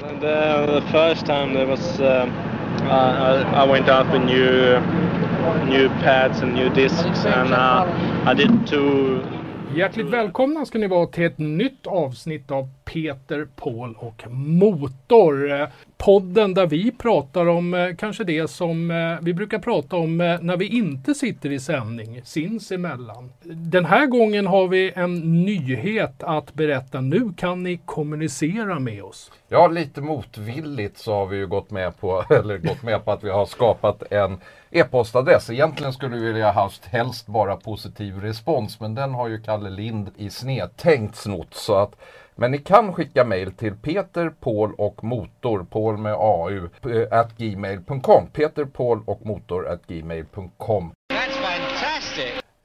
The, the first time there was, uh, I, I went out with new, new pads and new discs, and uh, I did two. Hjärtligt välkomna ska ni vara till ett nytt avsnitt av Peter, Paul och Motor. Podden där vi pratar om eh, kanske det som eh, vi brukar prata om eh, när vi inte sitter i sändning sinsemellan. Den här gången har vi en nyhet att berätta. Nu kan ni kommunicera med oss. Ja, lite motvilligt så har vi ju gått med på, eller gått med på att vi har skapat en e-postadress. Egentligen skulle vi vilja haft helst bara positiv respons, men den har ju Kalle Lind i snedtänkt snott. Så att, men ni kan skicka mejl till Peter, Paul och Motor, Paul med AU, eh, at gmail.com. Peter, Paul och Motor at gmail.com.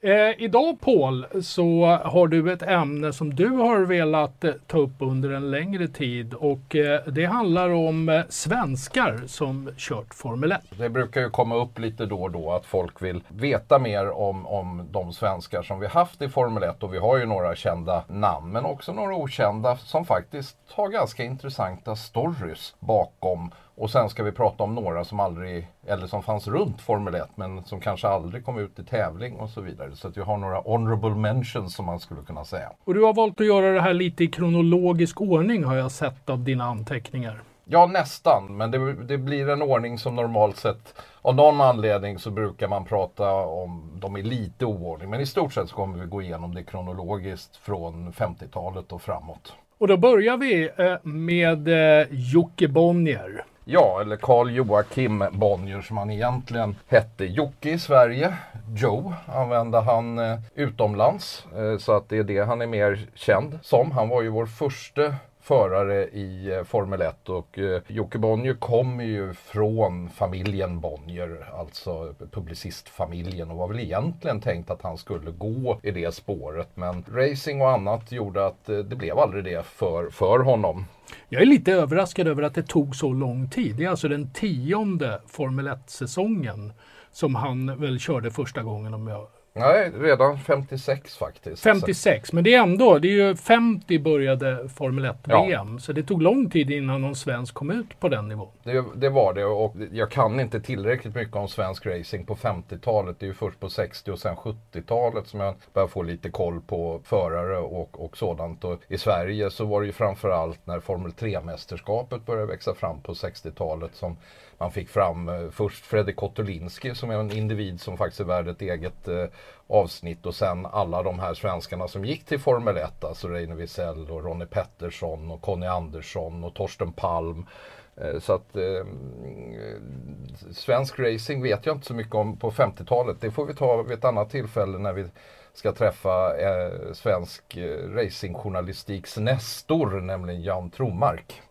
Eh, idag Paul så har du ett ämne som du har velat eh, ta upp under en längre tid och eh, det handlar om eh, svenskar som kört Formel 1. Det brukar ju komma upp lite då och då att folk vill veta mer om, om de svenskar som vi haft i Formel 1 och vi har ju några kända namn men också några okända som faktiskt har ganska intressanta stories bakom och sen ska vi prata om några som aldrig, eller som fanns runt Formel 1 men som kanske aldrig kom ut i tävling och så vidare. Så att vi har några honorable mentions som man skulle kunna säga. Och du har valt att göra det här lite i kronologisk ordning har jag sett av dina anteckningar. Ja, nästan. Men det, det, blir en ordning som normalt sett, av någon anledning så brukar man prata om dem i lite oordning. Men i stort sett så kommer vi gå igenom det kronologiskt från 50-talet och framåt. Och då börjar vi eh, med eh, Jocke Bonnier. Ja, eller Carl Joakim Bonnier som han egentligen hette. Jocke i Sverige, Joe använde han eh, utomlands. Eh, så att det är det han är mer känd som. Han var ju vår första förare i eh, Formel 1 och eh, Jocke Bonnier kommer ju från familjen Bonnier, alltså publicistfamiljen och var väl egentligen tänkt att han skulle gå i det spåret men racing och annat gjorde att eh, det blev aldrig det för, för honom. Jag är lite överraskad över att det tog så lång tid. Det är alltså den tionde Formel 1-säsongen som han väl körde första gången om jag Nej, redan 56 faktiskt. 56, men det är ändå, det är ju 50 började Formel 1-VM. Ja. Så det tog lång tid innan någon svensk kom ut på den nivån. Det, det, var det och jag kan inte tillräckligt mycket om svensk racing på 50-talet. Det är ju först på 60 och sen 70-talet som jag börjar få lite koll på förare och, och sådant. Och I Sverige så var det ju framförallt när Formel 3-mästerskapet började växa fram på 60-talet som man fick fram eh, först Fredrik Kotolinski som är en individ som faktiskt är värd ett eget eh, avsnitt och sen alla de här svenskarna som gick till Formel 1, alltså Reine Wiesel och Ronnie Pettersson och Conny Andersson och Torsten Palm. Eh, så att eh, svensk racing vet jag inte så mycket om på 50-talet. Det får vi ta vid ett annat tillfälle när vi ska träffa eh, svensk eh, racingjournalistiks nestor, nämligen Jan Tromark.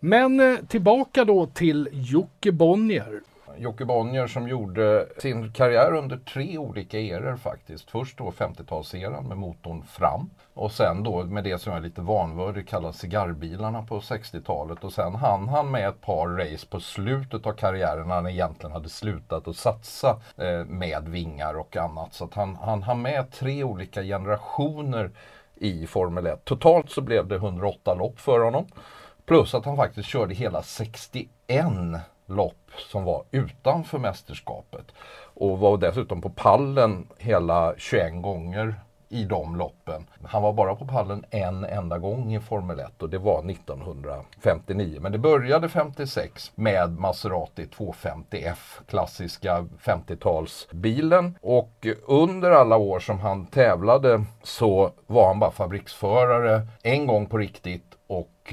Men eh, tillbaka då till Jocke Bonnier. Jocke Bonnier som gjorde sin karriär under tre olika eror faktiskt. Först då 50-talseran med motorn fram och sen då med det som är lite vanvördigt kallas cigarrbilarna på 60-talet och sen hann han med ett par race på slutet av karriären när han egentligen hade slutat att satsa eh, med vingar och annat. Så att han, han hann med tre olika generationer i Formel 1. Totalt så blev det 108 lopp för honom. Plus att han faktiskt körde hela 61 lopp som var utanför mästerskapet. Och var dessutom på pallen hela 21 gånger i de loppen. Han var bara på pallen en enda gång i Formel 1 och det var 1959. Men det började 56 med Maserati 250F, klassiska 50-talsbilen. Och under alla år som han tävlade så var han bara fabriksförare en gång på riktigt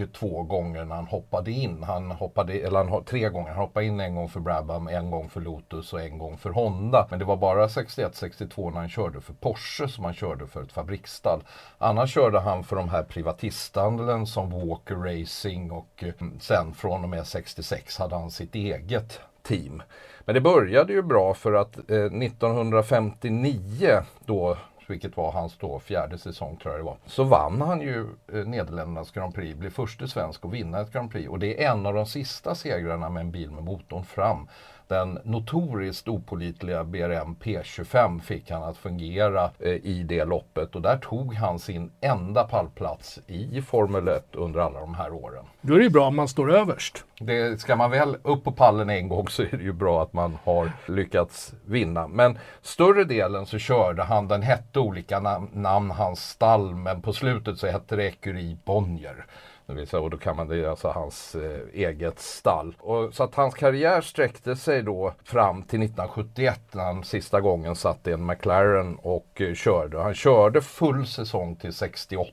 och två gånger när han hoppade in. Han hoppade, eller han, tre gånger. Han hoppade in en gång för Brabham, en gång för Lotus och en gång för Honda. Men det var bara 61-62 när han körde för Porsche som han körde för ett fabriksstall. Annars körde han för de här privatisthandeln som Walker Racing och eh, sen från och med 66 hade han sitt eget team. Men det började ju bra för att eh, 1959 då vilket var hans då fjärde säsong tror jag det var, så vann han ju eh, Nederländernas Grand Prix, blev första svensk att vinna ett Grand Prix och det är en av de sista segrarna med en bil med motorn fram. Den notoriskt opolitliga BRM P25 fick han att fungera eh, i det loppet och där tog han sin enda pallplats i Formel 1 under alla de här åren. Då är det ju bra om man står överst. Det, ska man väl upp på pallen en gång så är det ju bra att man har lyckats vinna. Men större delen så körde han, den hette olika nam namn, hans stall, men på slutet så hette det Ecurie Bonnier. Och då kan man, det är alltså hans eh, eget stall. Och, så att hans karriär sträckte sig då fram till 1971 när han sista gången satt i en McLaren och eh, körde. Han körde full säsong till 68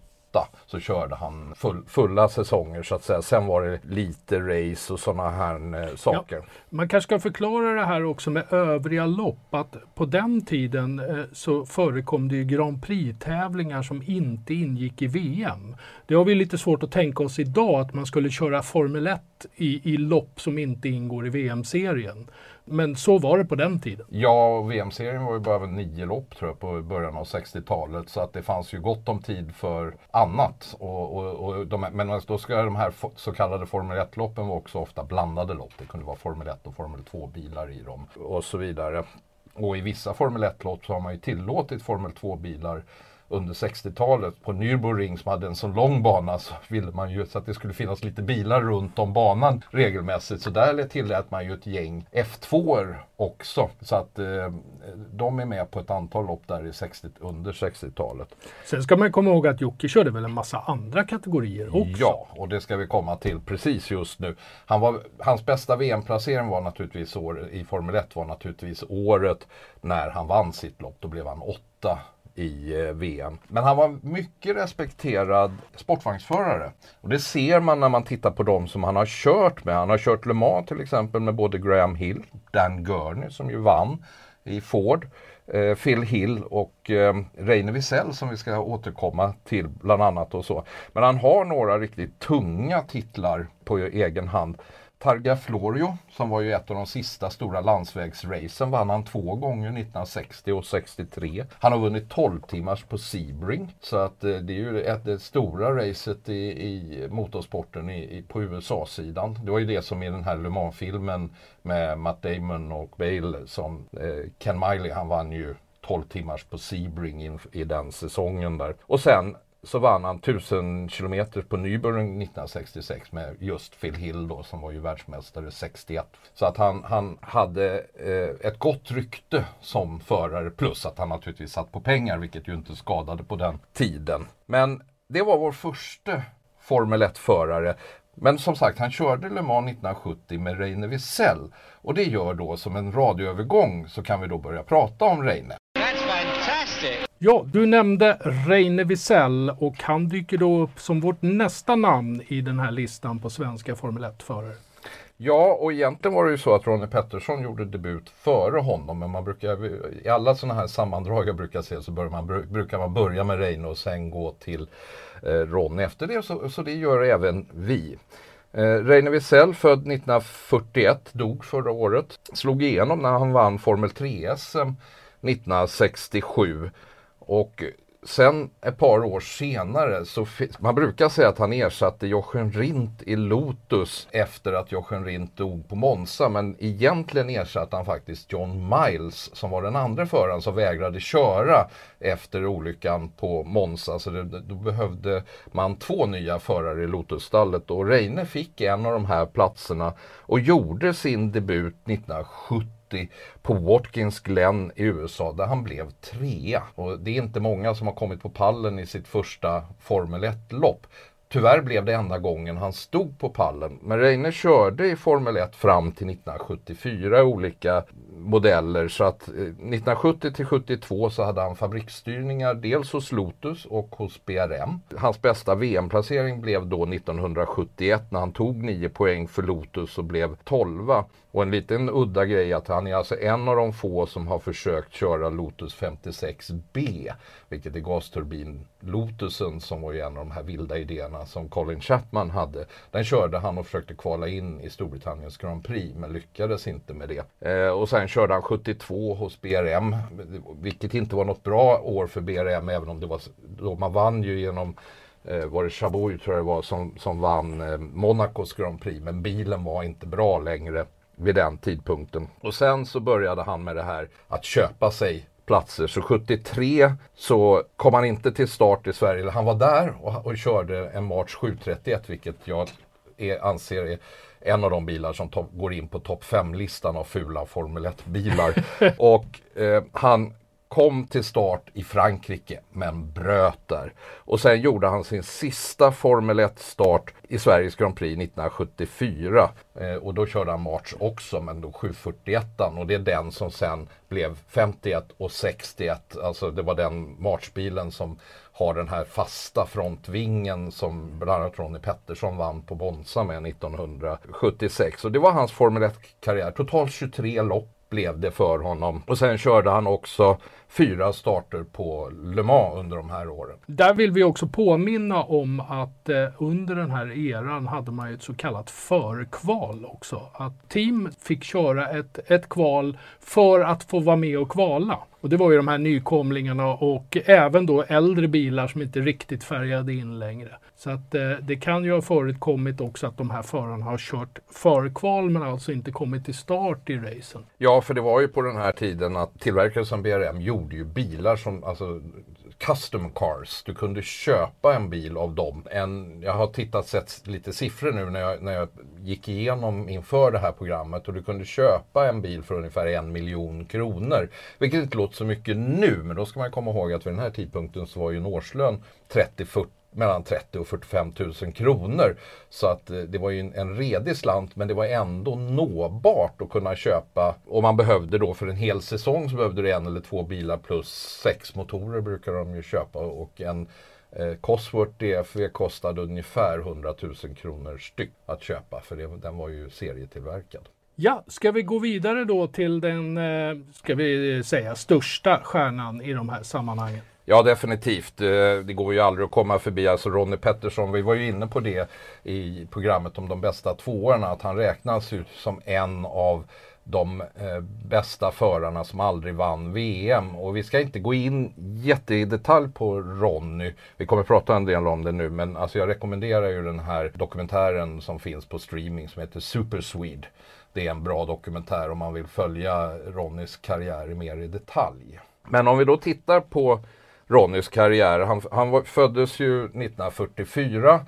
så körde han full, fulla säsonger så att säga. Sen var det lite race och sådana här eh, saker. Ja, man kanske ska förklara det här också med övriga lopp. Att på den tiden eh, så förekom det ju Grand Prix-tävlingar som inte ingick i VM. Det har vi lite svårt att tänka oss idag att man skulle köra Formel 1 i, i lopp som inte ingår i VM-serien. Men så var det på den tiden. Ja, VM-serien var ju bara nio lopp tror jag på början av 60-talet. Så att det fanns ju gott om tid för annat. Och, och, och de, men då ska de här så kallade Formel 1-loppen vara också ofta blandade lopp. Det kunde vara Formel 1 och Formel 2-bilar i dem och så vidare. Och i vissa Formel 1-lopp så har man ju tillåtit Formel 2-bilar under 60-talet på Nürburgring som hade en så lång bana så ville man ju så att det skulle finnas lite bilar runt om banan regelmässigt. Så där tillät man ju ett gäng F2 också. Så att eh, de är med på ett antal lopp där i 60, under 60-talet. Sen ska man komma ihåg att Jocke körde väl en massa andra kategorier också? Ja, och det ska vi komma till precis just nu. Han var, hans bästa VM-placering var naturligtvis år, i Formel 1 var naturligtvis året när han vann sitt lopp. Då blev han åtta i eh, VM. Men han var mycket respekterad sportvagnsförare. Och det ser man när man tittar på dem som han har kört med. Han har kört Le Mans till exempel med både Graham Hill, Dan Gurney som ju vann i Ford, eh, Phil Hill och eh, Reine Wiesel som vi ska återkomma till bland annat och så. Men han har några riktigt tunga titlar på egen hand. Targa Florio, som var ju ett av de sista stora landsvägsracen, vann han två gånger 1960 och 63. Han har vunnit 12 timmars på Sebring. Så att eh, det är ju ett, det stora racet i, i motorsporten i, i, på USA-sidan. Det var ju det som i den här Le Mans-filmen med Matt Damon och Bale som eh, Ken Miley, han vann ju 12 timmars på Sebring in, i den säsongen där. Och sen så vann han 1000 kilometer på Nürburgring 1966 med just Phil Hill då som var ju världsmästare 61. Så att han, han hade eh, ett gott rykte som förare plus att han naturligtvis satt på pengar vilket ju inte skadade på den tiden. Men det var vår första Formel 1-förare. Men som sagt, han körde Le Mans 1970 med Reine Wiesel. Och det gör då som en radioövergång så kan vi då börja prata om Reine. Ja, du nämnde Reine Wiesel och han dyker då upp som vårt nästa namn i den här listan på svenska Formel 1-förare. Ja, och egentligen var det ju så att Ronnie Pettersson gjorde debut före honom. Men man brukar, i alla sådana här sammandrag jag brukar se så bör man, brukar man börja med Reine och sen gå till eh, Ronnie efter det. Så, så det gör även vi. Eh, Reine Wiesel, född 1941, dog förra året. Slog igenom när han vann Formel 3-SM 1967. Eh, och sen ett par år senare så man brukar säga att han ersatte Jochen Rindt i Lotus efter att Jochen Rindt dog på Monza. Men egentligen ersatte han faktiskt John Miles som var den andra föraren som vägrade köra efter olyckan på Monza. Så det, då behövde man två nya förare i Lotusstallet och Reine fick en av de här platserna och gjorde sin debut 1970 på Watkins Glen i USA där han blev trea. Och det är inte många som har kommit på pallen i sitt första Formel 1-lopp. Tyvärr blev det enda gången han stod på pallen. Men Reine körde i Formel 1 fram till 1974 olika modeller. Så att eh, 1970 till 72 så hade han fabriksstyrningar dels hos Lotus och hos BRM. Hans bästa VM-placering blev då 1971 när han tog 9 poäng för Lotus och blev 12. Och en liten udda grej att han är alltså en av de få som har försökt köra Lotus 56B. Vilket är gasturbin-Lotusen som var ju en av de här vilda idéerna som Colin Chapman hade. Den körde han och försökte kvala in i Storbritanniens Grand Prix men lyckades inte med det. Eh, och sen körde han 72 hos BRM. Vilket inte var något bra år för BRM även om det var då man vann ju genom eh, var det Chaboy tror jag det var som, som vann eh, Monacos Grand Prix men bilen var inte bra längre. vid den tidpunkten. Och sen så började han med det här att köpa sig platser. Så 73 så kom han inte till start i Sverige. Han var där och, och körde en March 731 vilket jag är, anser är en av de bilar som går in på topp 5-listan av fula Formel 1-bilar. och eh, han kom till start i Frankrike men bröt där. Och sen gjorde han sin sista Formel 1-start i Sveriges Grand Prix 1974. Eh, och då körde han March också, men då 741 och det är den som sen blev 51 och 61. Alltså det var den Marchbilen som har den här fasta frontvingen som bland annat Ronnie Pettersson vann på Bonsa med 1976. Och det var hans Formel 1-karriär. Totalt 23 lopp blev det för honom. Och sen körde han också fyra starter på Le Mans under de här åren. Där vill vi också påminna om att eh, under den här eran hade man ju ett så kallat förkval också. Att team fick köra ett, ett kval för att få vara med och kvala. Och det var ju de här nykomlingarna och även då äldre bilar som inte riktigt färgade in längre. Så att eh, det kan ju ha förekommit också att de här förarna har kört förkval men alltså inte kommit till start i racen. Ja, för det var ju på den här tiden att tillverkare som BRM gjorde ju bilar som, alltså custom cars. Du kunde köpa en bil av dem. En, jag har tittat sett lite siffror nu när jag, när jag gick igenom inför det här programmet och du kunde köpa en bil för ungefär en miljon kronor. Vilket inte låter så mycket nu, men då ska man komma ihåg att vid den här tidpunkten så var ju en årslön 30-40 mellan 30 och 45 000 kronor. Så att eh, det var ju en, en redig slant men det var ändå nåbart att kunna köpa. Och man behövde då för en hel säsong så behövde du en eller två bilar plus sex motorer brukar de ju köpa. Och en eh, Cosworth DFV kostade ungefär 100 000 kronor styck att köpa för det, den var ju serietillverkad. Ja, ska vi gå vidare då till den, eh, ska vi eh, säga, största stjärnan i de här sammanhangen? Ja, definitivt. Eh, det går ju aldrig att komma förbi. Alltså Ronnie Pettersson, vi var ju inne på det i programmet om de bästa tvåorna, att han räknas ut som en av de eh, bästa förarna som aldrig vann VM. Och vi ska inte gå in jätte i detalj på Ronny. Vi kommer prata en del om det nu, men alltså jag rekommenderar ju den här dokumentären som finns på streaming som heter Super Swede. Det är en bra dokumentär om man vill följa Ronnys karriär mer i detalj. Men om vi då tittar på Ronnys karriär. Han, han föddes ju 1944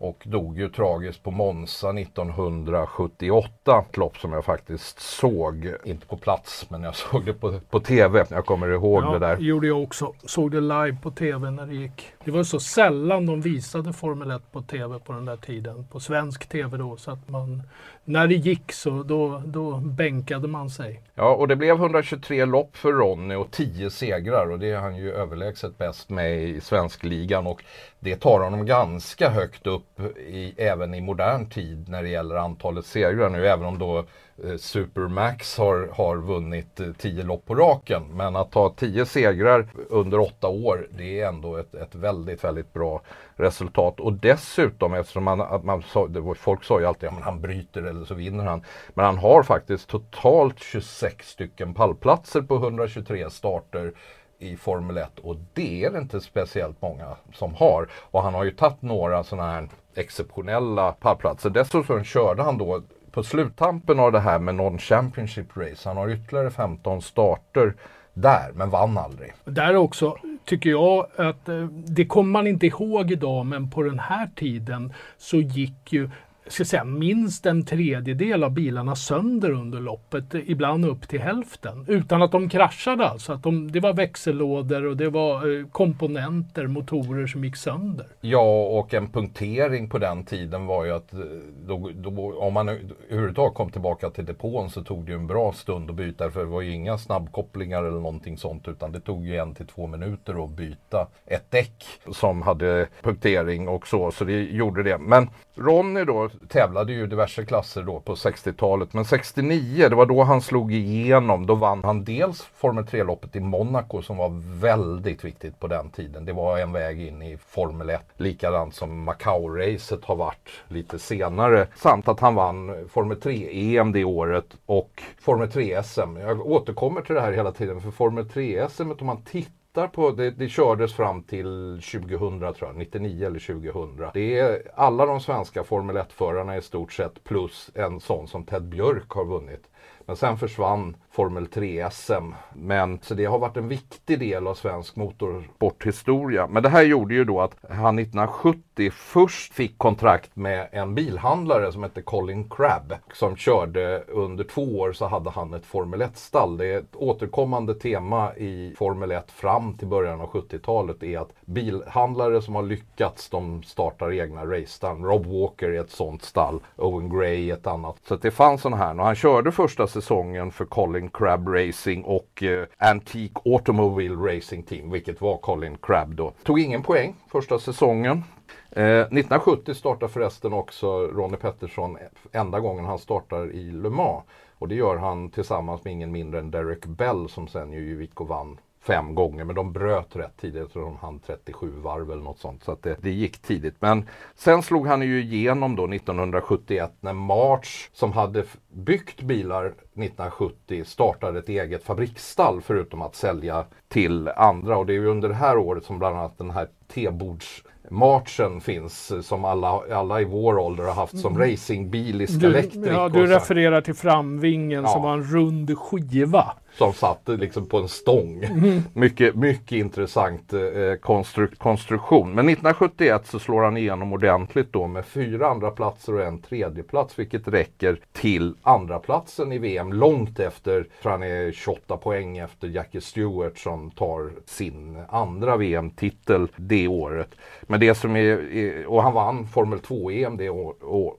och dog ju tragiskt på Monza 1978. Ett lopp som jag faktiskt såg, inte på plats, men jag såg det på, på TV. Jag kommer ihåg ja, det där. gjorde jag också. Såg det live på TV när det gick. Det var så sällan de visade Formel 1 på TV på den där tiden. På svensk TV då. Så att man, när det gick så då, då bänkade man sig. Ja, och det blev 123 lopp för Ronny och 10 segrar och det är han ju överlägset bäst med i svenskligan och det tar honom ganska högt upp i, även i modern tid när det gäller antalet segrar nu, även om då Eh, Supermax har, har vunnit eh, 10 lopp på raken. Men att ta 10 segrar under 8 år, det är ändå ett, ett väldigt, väldigt bra resultat. Och dessutom, eftersom man, att man sa, folk sa ju alltid att han bryter eller så vinner han. Men han har faktiskt totalt 26 stycken pallplatser på 123 starter i Formel 1 och det är det inte speciellt många som har. Och han har ju tagit några sådana här exceptionella pallplatser. Dessutom körde han då på sluttampen av det här med non-championship race. Han har ytterligare 15 starter där, men vann aldrig. Där också tycker jag att eh, det kommer man inte ihåg idag, men på den här tiden så gick ju ska säga, minst en tredjedel av bilarna sönder under loppet, ibland upp till hälften. Utan att de kraschade alltså. Att de, det var växellådor och det var eh, komponenter, motorer som gick sönder. Ja, och en punktering på den tiden var ju att eh, då, då, om man överhuvudtaget kom tillbaka till depån så tog det ju en bra stund att byta. För det var ju inga snabbkopplingar eller någonting sånt utan det tog ju en till två minuter att byta ett däck som hade punktering och så. Så det gjorde det. Men Ronny då tävlade ju diverse klasser då på 60-talet. Men 69, det var då han slog igenom. Då vann han dels Formel 3-loppet i Monaco som var väldigt viktigt på den tiden. Det var en väg in i Formel 1. Likadant som Macau-racet har varit lite senare. Samt att han vann Formel 3-EM det året och Formel 3-SM. Jag återkommer till det här hela tiden för Formel 3-SM om man tittar tittar på, det, det kördes fram till 2000 tror jag, 99 eller 2000. Det är alla de svenska Formel 1-förarna i stort sett plus en sån som Ted Björk har vunnit. Men sen försvann Formel 3-SM. Men så det har varit en viktig del av svensk motorsporthistoria. Men det här gjorde ju då att han 1970 först fick kontrakt med en bilhandlare som hette Colin Crabb. Som körde under två år så hade han ett Formel 1-stall. Det är ett återkommande tema i Formel 1 fram till början av 70-talet är att bilhandlare som har lyckats de startar egna racestall. Rob Walker är ett sånt stall. Owen Gray är ett annat. Så det fanns sådana här. Och han körde första säsongen för Colin Colin Crab Racing och eh, Antique Automobile Racing Team, vilket var Colin Crab då. Tog ingen poäng första säsongen. Eh, 1970 startar förresten också Ronnie Pettersson enda gången han startar i Le Mans. Och det gör han tillsammans med ingen mindre än Derek Bell som sen ju gick och vann fem gånger men de bröt rätt tidigt. Jag tror de hann 37 varv eller något sånt. Så att det, det, gick tidigt. Men sen slog han ju igenom då 1971 när March som hade byggt bilar 1970 startade ett eget fabriksstall förutom att sälja till andra. Och det är ju under det här året som bland annat den här tebords Marchen finns som alla, alla i vår ålder har haft som mm. racingbil i Scalextric. Du, ja, du refererar till framvingen ja. som var en rund skiva som satt liksom på en stång. Mm. Mycket, mycket intressant eh, konstru konstruktion. Men 1971 så slår han igenom ordentligt då med fyra andra platser och en tredje plats vilket räcker till andra platsen i VM långt efter, för han är 28 poäng efter Jackie Stewart som tar sin andra VM-titel det året. Men det som är, och han vann Formel 2-EM det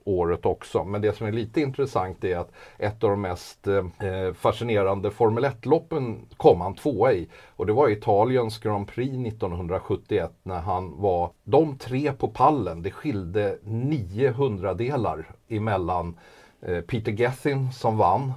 året också. Men det som är lite intressant är att ett av de mest eh, fascinerande Formel 1-loppen kom han tvåa i. Och det var Italiens Grand Prix 1971 när han var de tre på pallen. Det skilde 900 delar emellan eh, Peter Gethin som vann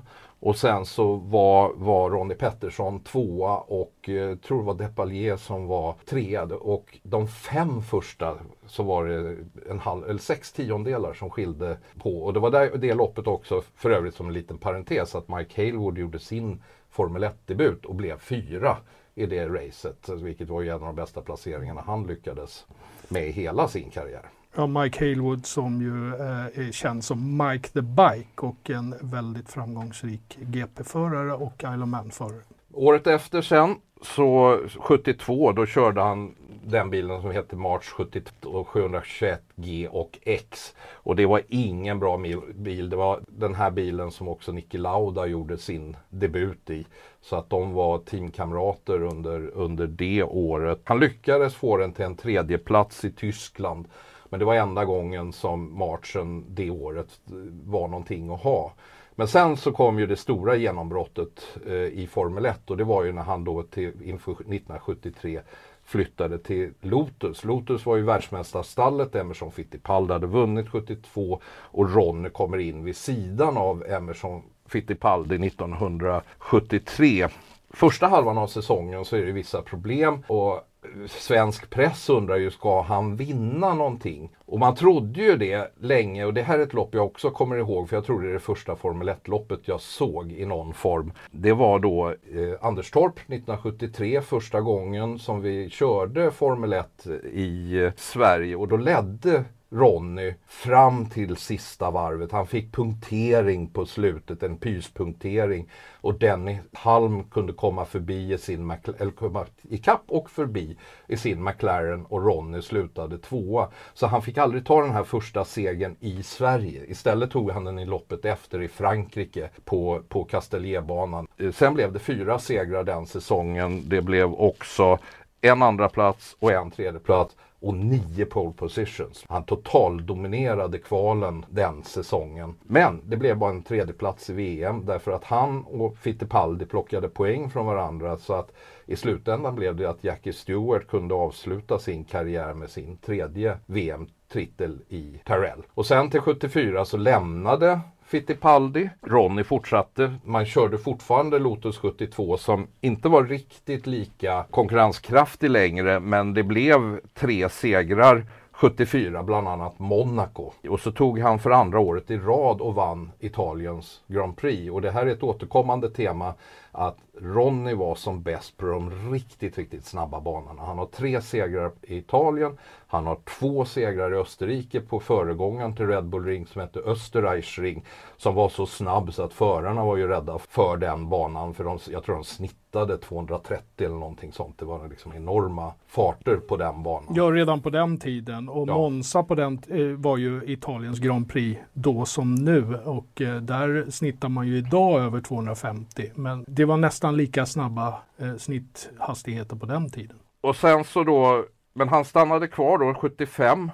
och sen så var, var Ronnie Pettersson tvåa och eh, tror det var Depalier som var trea. Och de fem första så var det en halv, eller sex tiondelar som skilde på. Och det var där, det loppet också, för övrigt som en liten parentes, att Mike Halewood gjorde sin Formel 1-debut och blev fyra i det racet. Vilket var ju en av de bästa placeringarna han lyckades med i hela sin karriär. Ja, Mike Halewood som ju eh, är känd som Mike the Bike och en väldigt framgångsrik GP-förare och Isle of Man-förare. Året efter sen, så 72, då körde han den bilen som hette March 72 721G och X. Och det var ingen bra bil. Det var den här bilen som också Niki Lauda gjorde sin debut i. Så att de var teamkamrater under, under det året. Han lyckades få den till en tredje plats i Tyskland. Men det var enda gången som Marchen det året eh, var någonting att ha. Men sen så kom ju det stora genombrottet eh, i Formel 1 och det var ju när han då till, inför 1973 flyttade till Lotus. Lotus var ju världsmästarstallet. Emerson Fittipaldi hade vunnit 72 och Ronny kommer in vid sidan av Emerson Fittipaldi 1973. Första halvan av säsongen så är det vissa problem och svensk press undrar ju, ska han vinna någonting? Och man trodde ju det länge och det här är ett lopp jag också kommer ihåg för jag tror det är det första Formel 1-loppet jag såg i någon form. Det var då eh, Anderstorp 1973, första gången som vi körde Formel 1 i eh, Sverige och då ledde Ronny fram till sista varvet. Han fick punktering på slutet, en pyspunktering. Och Denny Halm kunde komma förbi i sin eller komma ikapp och förbi i sin McLaren och Ronny slutade tvåa. Så han fick aldrig ta den här första segern i Sverige. Istället tog han den i loppet efter i Frankrike på, på Castellierbanan. Eh, sen blev det fyra segrar den säsongen. Det blev också en andra plats och en tredje plats och nio pole positions. Han totaldominerade kvalen den säsongen. Men det blev bara en tredjeplats i VM därför att han och Fittipaldi plockade poäng från varandra så att i slutändan blev det att Jackie Stewart kunde avsluta sin karriär med sin tredje VM-titel i Tyrell. Och sen till 74 så lämnade Fittipaldi. Ronny fortsatte. Man körde fortfarande Lotus 72 som inte var riktigt lika konkurrenskraftig längre men det blev tre segrar 74 bland annat Monaco. Och så tog han för andra året i rad och vann Italiens Grand Prix. Och det här är ett återkommande tema att Ronny var som bäst på de riktigt, riktigt snabba banorna. Han har tre segrar i Italien. Han har två segrar i Österrike på föregångaren till Red Bull Ring som hette Österreichring. Som var så snabb så att förarna var ju rädda för den banan. För de, jag tror de snittade 230 eller någonting sånt. Det var liksom enorma farter på den banan. Ja, redan på den tiden. Och Ja. Monza på den eh, var ju Italiens Grand Prix då som nu. Och eh, där snittar man ju idag över 250. Men det det var nästan lika snabba eh, snitthastigheter på den tiden. Och sen så då, men han stannade kvar då 75.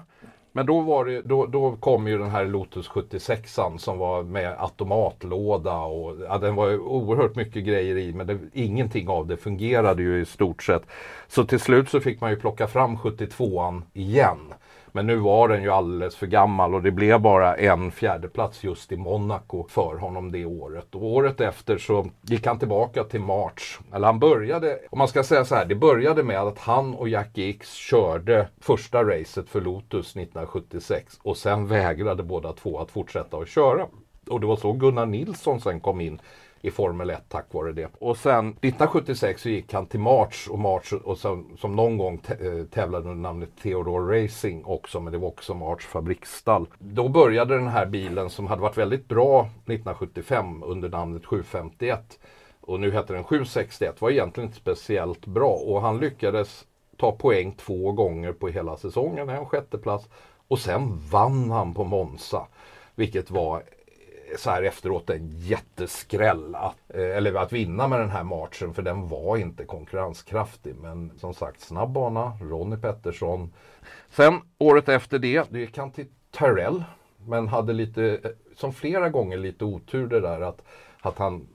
Men då, var det, då, då kom ju den här Lotus 76an som var med automatlåda och ja, den var ju oerhört mycket grejer i men det, ingenting av det fungerade ju i stort sett. Så till slut så fick man ju plocka fram 72an igen. Men nu var den ju alldeles för gammal och det blev bara en fjärdeplats just i Monaco för honom det året. Och året efter så gick han tillbaka till March. Eller han började, om man ska säga så här, det började med att han och Jackie X körde första racet för Lotus 1976 och sen vägrade båda två att fortsätta att köra. Och det var så Gunnar Nilsson sen kom in i Formel 1 tack vare det. Och sen 1976 så gick han till March och March och som, som någon gång eh, tävlade under namnet Theodore Racing också men det var också March fabriksstall. Då började den här bilen som hade varit väldigt bra 1975 under namnet 751 och nu heter den 761 var egentligen inte speciellt bra och han lyckades ta poäng två gånger på hela säsongen, en sjätteplats och sen vann han på Monza. Vilket var så här efteråt en jätteskräll att, eh, eller att vinna med den här matchen för den var inte konkurrenskraftig. Men som sagt snabb bana, Ronnie Pettersson. Sen året efter det, det gick han till Tyrell. Men hade lite, eh, som flera gånger lite otur det där att, att han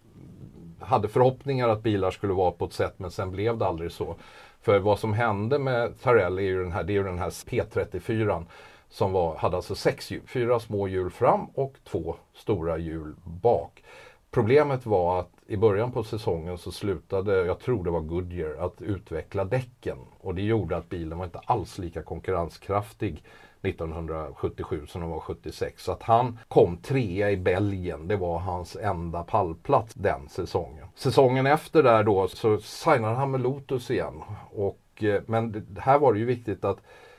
hade förhoppningar att bilar skulle vara på ett sätt men sen blev det aldrig så. För vad som hände med Tyrell är ju den här, det är ju den här P34 som var, hade alltså sex hjul, fyra små hjul fram och två stora hjul bak. Problemet var att i början på säsongen så slutade, jag tror det var Goodyear, att utveckla däcken. Och det gjorde att bilen var inte alls lika konkurrenskraftig 1977 som den var 76. Så att han kom trea i Belgien. Det var hans enda pallplats den säsongen. Säsongen efter där då så signade han med Lotus igen. Och, eh, men det, här var det ju viktigt att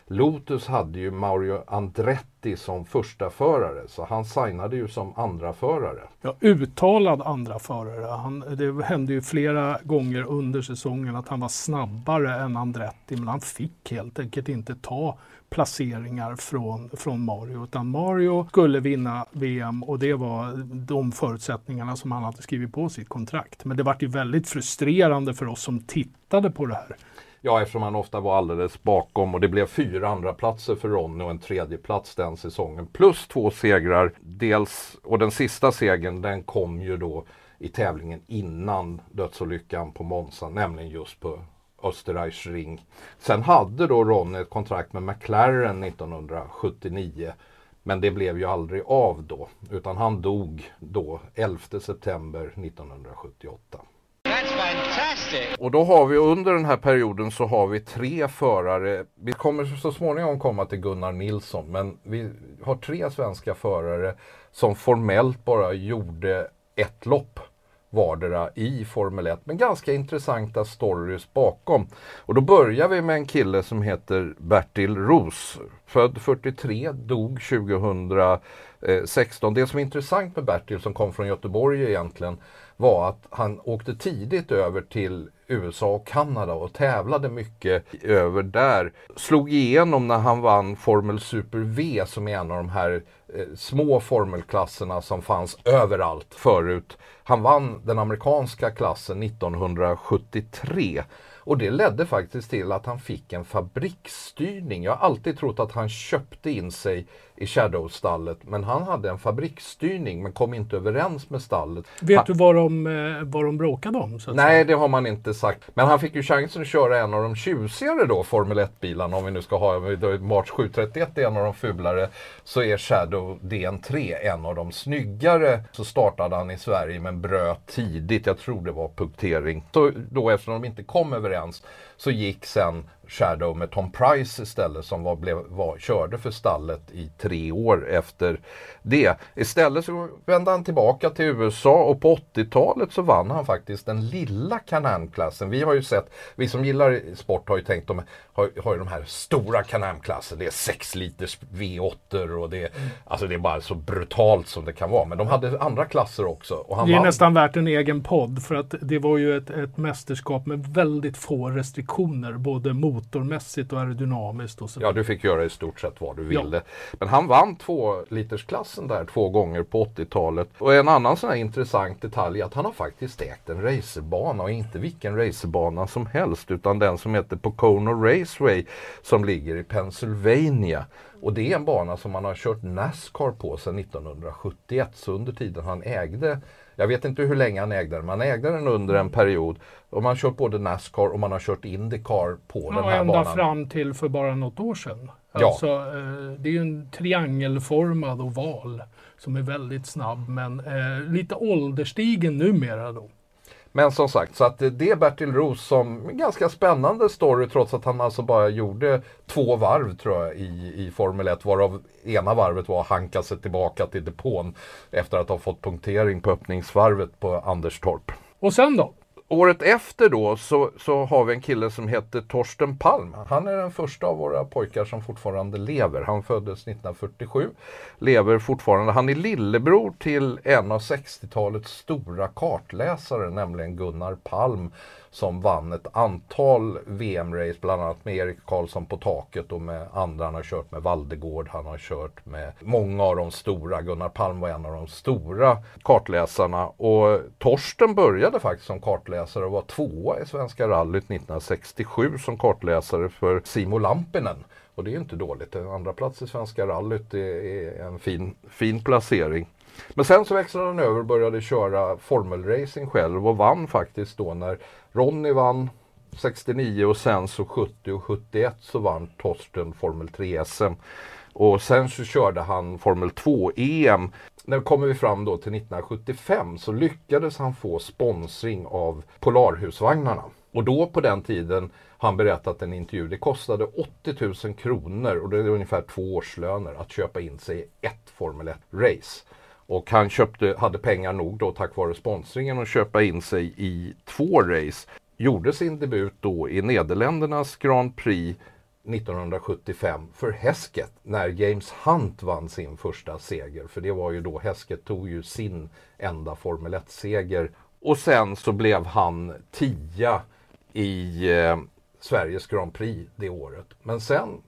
Lotus hade ju Mario Andretti som första förare så han signade ju som andra förare. Ja, uttalad andra förare. Han, det hände ju flera gånger under säsongen att han var snabbare än Andretti men han fick helt enkelt inte ta placeringar från, från Mario utan Mario skulle vinna VM och det var de förutsättningarna som han hade skrivit på sitt kontrakt. Men det vart ju väldigt frustrerande för oss som tittade på det här. Ja, eftersom han ofta var alldeles bakom och det blev fyra andra platser för Ronny och en tredje plats den säsongen. Plus två segrar. Dels, och den sista segern den kom ju då i tävlingen innan dödsolyckan på Monza, nämligen just på Österreichring. Sen hade då Ronny ett kontrakt med McLaren 1979. Men det blev ju aldrig av då, utan han dog då 11 september 1978. Fantastic. Och då har vi under den här perioden så har vi tre förare. Vi kommer så småningom komma till Gunnar Nilsson men vi har tre svenska förare som formellt bara gjorde ett lopp vardera i Formel 1 men ganska intressanta stories bakom. Och då börjar vi med en kille som heter Bertil Roos. Född 43, dog 2016. Det som är intressant med Bertil som kom från Göteborg egentligen var att han åkte tidigt över till USA och Kanada och tävlade mycket över där. Slog igenom när han vann Formel Super V som är en av de här eh, små formelklasserna som fanns överallt förut. Han vann den amerikanska klassen 1973 och det ledde faktiskt till att han fick en fabriksstyrning. Jag har alltid trott att han köpte in sig i Shadow-stallet men han hade en fabriksstyrning men kom inte överens med stallet. Vet Han- du vad de, eh, vad de bråkade om? Nej, det har man inte sagt. Men han fick ju chansen att köra en av de tjusigare då, Formel 1-bilarna. Om vi nu ska ha, March 731 är en av de fulare, så är Shadow DN3 en av de snyggare. Så startade han i Sverige men bröt tidigt, jag tror det var punktering. Så då eftersom de inte kom överens så gick sen Shadow med Tom Price istället som var, blev, var, körde för stallet i tre år efter det. Istället så vände han tillbaka till USA och på 80-talet så vann han faktiskt den lilla Can-Am-klassen. Vi har ju sett, vi som gillar sport har ju tänkt de har, har ju de här stora Can-Am-klassen. Det är 6 liters V8 och det, mm. alltså det är bara så brutalt som det kan vara. Men de hade andra klasser också. Och han det är vann. nästan värt en egen podd för att det var ju ett, ett mästerskap med väldigt få restriktioner. Både motormässigt och aerodynamiskt. Och så. Ja, du fick göra i stort sett vad du ville. Ja. Men han vann två litersklassen där två gånger på 80-talet. Och en annan sån här intressant detalj är att han har faktiskt ägt en racerbana och inte vilken racerbana som helst utan den som heter Pocono Raceway som ligger i Pennsylvania. Och det är en bana som man har kört Nascar på sedan 1971 så under tiden han ägde jag vet inte hur länge han ägde den, men han ägde den under en period. Och man har kört både Nascar och man har kört Indycar på ja, den här ända banan. ända fram till för bara något år sedan. Ja. Alltså, eh, det är ju en triangelformad oval som är väldigt snabb men eh, lite ålderstigen numera då. Men som sagt, så att det är Bertil Roos som ganska spännande story trots att han alltså bara gjorde två varv tror jag i, i Formel 1 varav ena varvet var att hanka sig tillbaka till depån efter att ha fått punktering på öppningsvarvet på Anderstorp. Och sen då? Året efter då så, så har vi en kille som heter Torsten Palm. Han är den första av våra pojkar som fortfarande lever. Han föddes 1947, lever fortfarande. Han är lillebror till en av 60-talets stora kartläsare, nämligen Gunnar Palm som vann ett antal VM-race, bland annat med Erik Karlsson på taket och med andra. Han har kört med Valdegård, han har kört med många av de stora. Gunnar Palm var en av de stora kartläsarna och Torsten började faktiskt som kartläsare och var tvåa i Svenska rallyt 1967 som kartläsare för Simo Lampinen. Och det är inte dåligt. En andra plats i Svenska rallyt är en fin, fin placering. Men sen så växlade han över och började köra formelracing själv och vann faktiskt då när Ronny vann 69 och sen så 70 och 71 så vann Torsten Formel 3 SM. Och sen så körde han Formel 2 EM. När kommer vi fram då till 1975 så lyckades han få sponsring av Polarhusvagnarna. Och då på den tiden han berättat i en intervju, det kostade 80 000 kronor och det är ungefär två årslöner att köpa in sig i ett Formel 1-race. Och han köpte, hade pengar nog då tack vare sponsringen att köpa in sig i två race. Gjorde sin debut då i Nederländernas Grand Prix 1975 för Häsket när James Hunt vann sin första seger. För det var ju då Häsket tog ju sin enda Formel 1-seger. Och sen så blev han tia i eh, Sveriges Grand Prix det året. Men sen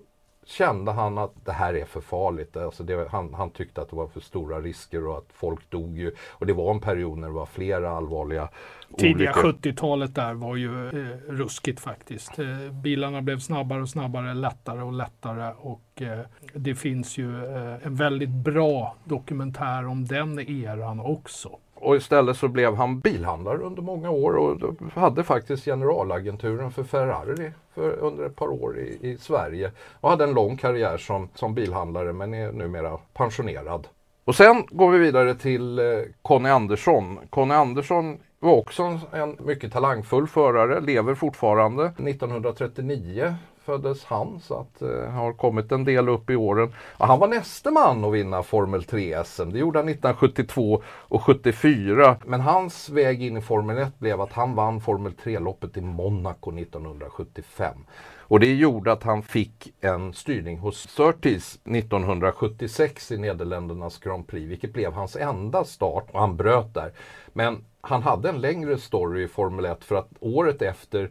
kände han att det här är för farligt. Alltså det, han, han, tyckte att det var för stora risker och att folk dog ju. Och det var en period när det var flera allvarliga Tidiga 70-talet där var ju eh, ruskigt faktiskt. Eh, bilarna blev snabbare och snabbare, lättare och lättare och eh, det finns ju eh, en väldigt bra dokumentär om den eran också. Och istället så blev han bilhandlare under många år och hade faktiskt generalagenturen för Ferrari för, under ett par år i, i, Sverige. Och hade en lång karriär som, som bilhandlare men är numera pensionerad. Och sen går vi vidare till eh, Conny Andersson. Conny Andersson var också en mycket talangfull förare, lever fortfarande. 1939 föddes han så att eh, har kommit en del upp i åren. Ja, han var nästa man att vinna Formel 3 SM. Det gjorde han 1972 och 74. Men hans väg in i Formel 1 blev att han vann Formel 3-loppet i Monaco 1975. Och det gjorde att han fick en styrning hos Surtees 1976 i Nederländernas Grand Prix, vilket blev hans enda start och han bröt där. Men han hade en längre story i Formel 1 för att året efter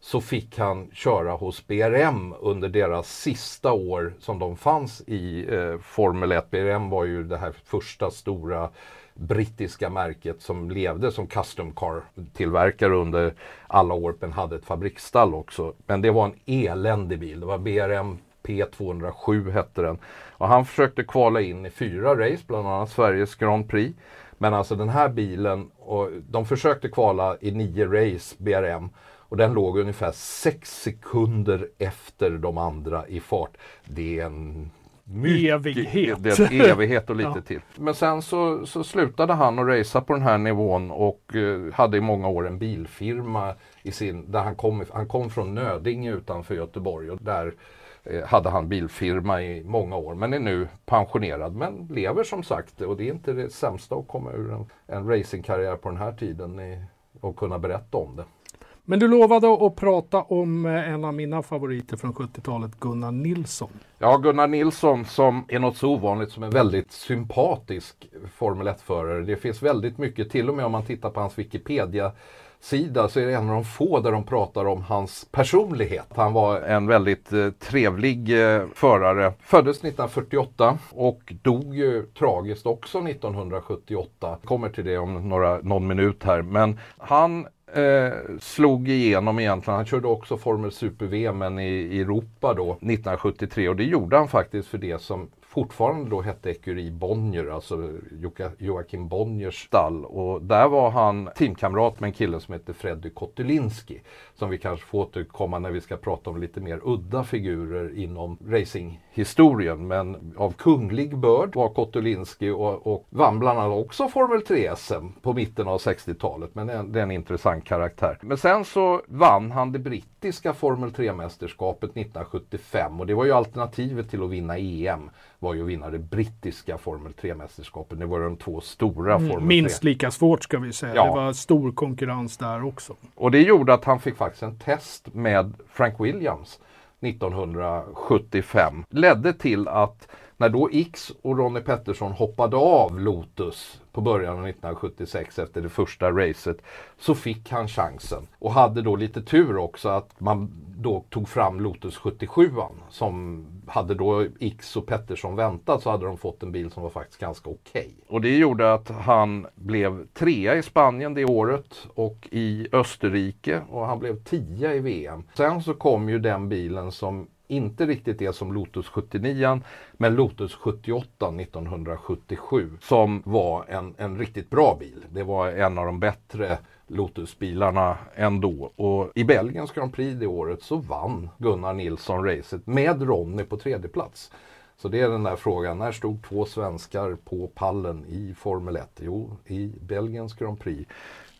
så fick han köra hos BRM under deras sista år som de fanns i eh, Formel 1. BRM var ju det här första stora brittiska märket som levde som custom car tillverkare under alla år men hade ett fabriksstall också. Men det var en eländig bil. Det var BRM P207 hette den. Och han försökte kvala in i fyra race, bland annat Sveriges Grand Prix. Men alltså den här bilen, och de försökte kvala i nio race, BRM. Och den låg ungefär sex sekunder efter de andra i fart. Det är en mycket, Evighet. Det är en evighet och lite Ja. till. Men sen så, så slutade han att racea på den här nivån och eh, hade i många år en bilfirma i sin, där han kom, han kom från Nödinge utanför Göteborg och där eh, hade han bilfirma i många år men är nu pensionerad men lever som sagt och det är inte det sämsta att komma ur en, en racingkarriär på den här tiden i, och kunna berätta om det. Men du lovade att prata om eh, en av mina favoriter från 70-talet, Gunnar Nilsson. Ja, Gunnar Nilsson som är något så ovanligt som en väldigt sympatisk Formel 1-förare. Det finns väldigt mycket, till och med om man tittar på hans Wikipedia-sida så är det en av de få där de pratar om hans personlighet. Han var en väldigt eh, trevlig eh, förare. Föddes 1948 och dog ju tragiskt också 1978. Kommer till det om några, någon minut här. Men han eh, slog igenom egentligen. Han körde också Formel Super-VM men i, i Europa då 1973 och det gjorde han faktiskt för det som fortfarande då hette Ecurie Bonnier, alltså Joakim Bonniers stall. Och där var han teamkamrat med en kille som hette Freddy Kotulinski. Som vi kanske får återkomma när vi ska prata om lite mer udda figurer inom racing racinghistorien. Men av kunglig börd var Kotulinski och, och vann bland annat också Formel 3-SM på mitten av 60-talet. Men det är, en, det är en intressant karaktär. Men sen så vann han det brittiska Formel 3-mästerskapet 1975 och det var ju alternativet till att vinna EM var ju att vinna det brittiska Formel 3-mästerskapet. Det var de två stora Formel 3. Minst lika svårt ska vi säga. Ja. Det var stor konkurrens där också. Och det gjorde att han fick faktiskt en test med Frank Williams 1975. Ledde till att när då X och Ronnie Pettersson hoppade av Lotus på början av 1976 efter det första racet så fick han chansen. Och hade då lite tur också att man då tog fram Lotus 77 som hade då X och Pettersson väntat så hade de fått en bil som var faktiskt ganska okej. Och det gjorde att han blev trea i Spanien det året och i Österrike och han blev tia i VM. Sen så kom ju den bilen som inte riktigt det som Lotus 79 men Lotus 78 1977 som var en, en riktigt bra bil. Det var en av de bättre Lotusbilarna ändå. Och i Belgiens Grand Prix det året så vann Gunnar Nilsson racet med Ronny på tredje plats. Så det är den där frågan, när stod två svenskar på pallen i Formel 1? Jo, i Belgiens Grand Prix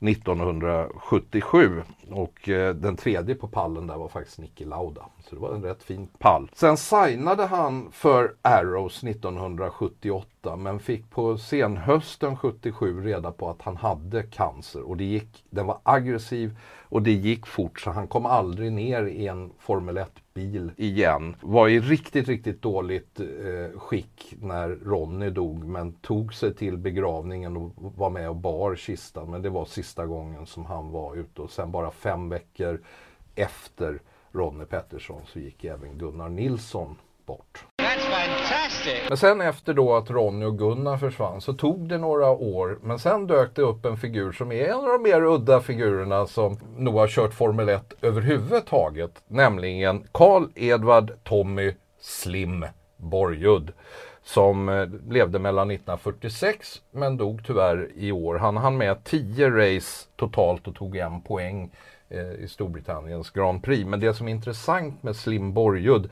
1977 och eh, den tredje på pallen där var faktiskt Niki Lauda. Så det var en rätt fin pall. Sen signade han för Arrows 1978 men fick på senhösten 77 reda på att han hade cancer och det gick, den var aggressiv och det gick fort så han kom aldrig ner i en Formel bil igen. Var i riktigt, riktigt dåligt eh, skick när Ronny dog men tog sig till begravningen och var med och bar kistan. Men det var sista gången som han var ute och sen bara fem veckor efter Ronny Pettersson så gick även Gunnar Nilsson bort. That's fantastic. Men sen efter då att Ronny och Gunnar försvann så tog det några år. Men sen dök det upp en figur som är en av de mer udda figurerna som nog har kört Formel 1 överhuvudtaget. Nämligen Carl Edvard Tommy Slim Borgud. Som eh, levde mellan 1946 men dog tyvärr i år. Han hann med 10 race totalt och tog en poäng eh, i Storbritanniens Grand Prix. Men det som är intressant med Slim Borgud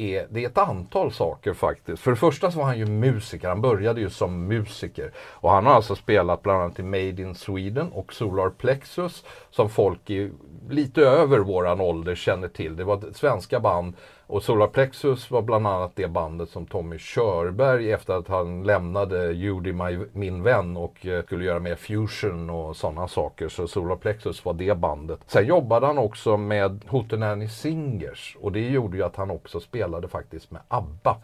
är, det är ett antal saker faktiskt. För det första så var han ju musiker, han började ju som musiker. Och han har alltså spelat bland annat i Made in Sweden och Solar Plexus som folk i lite över våran ålder känner till. Det var svenska band och Solar Plexus var bland annat det bandet som Tommy Körberg efter att han lämnade Judy My, min vän och eh, skulle göra mer fusion och sådana saker. Så Solar Plexus var det bandet. Sen jobbade han också med Hootenanny Singers och det gjorde ju att han också spelade faktiskt med ABBA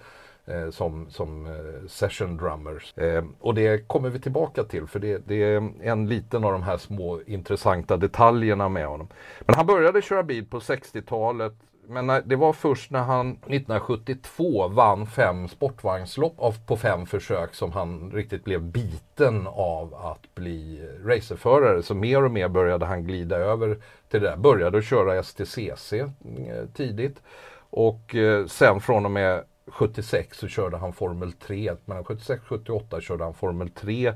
eh, som, som eh, session drummers. Eh, och det kommer vi tillbaka till för det, det är en liten av de här små intressanta detaljerna med honom. Men han började köra bil på 60-talet men när, det var först när han 1972 vann fem sportvagnslopp av, på fem försök som han riktigt blev biten av att bli racerförare. Så mer och mer började han glida över till det där. Började att köra STCC eh, tidigt. Och eh, sen från och med 76 så körde han Formel 3. Mellan 76 och 78 körde han Formel 3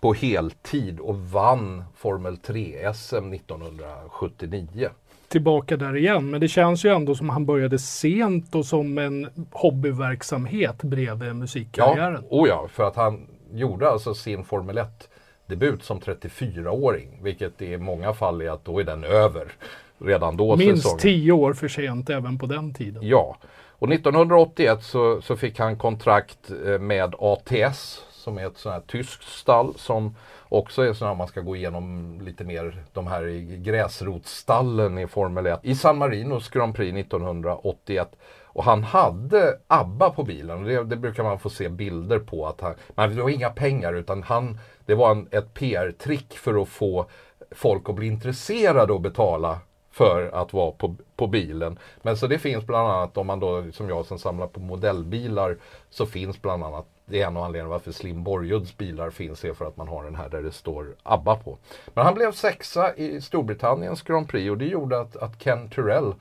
på heltid och vann Formel 3 SM 1979 tillbaka där igen. Men det känns ju ändå som han började sent och som en hobbyverksamhet bredvid musikkarriären. Ja, oh ja, för att han gjorde alltså sin Formel 1 debut som 34-åring, vilket i många fall är att då är den över redan då. Minst säsongen. tio år för sent även på den tiden. Ja, och 1981 så, så fick han kontrakt eh, med ATS som är ett sånt här tyskt stall som också är sådana man ska gå igenom lite mer de här gräsrotstallen i Formel 1 i San Marinos Grand Prix 1981. Och han hade ABBA på bilen. Det, det brukar man få se bilder på. att han, Men det var inga pengar utan han, det var en, ett PR-trick för att få folk att bli intresserade och betala för att vara på, på bilen. Men så det finns bland annat om man då som jag som samlar på modellbilar så finns bland annat det är en av anledningarna varför Slim Borgudds bilar finns är för att man har den här där det står ABBA på. Men han blev sexa i Storbritanniens Grand Prix och det gjorde att, att Ken Turrell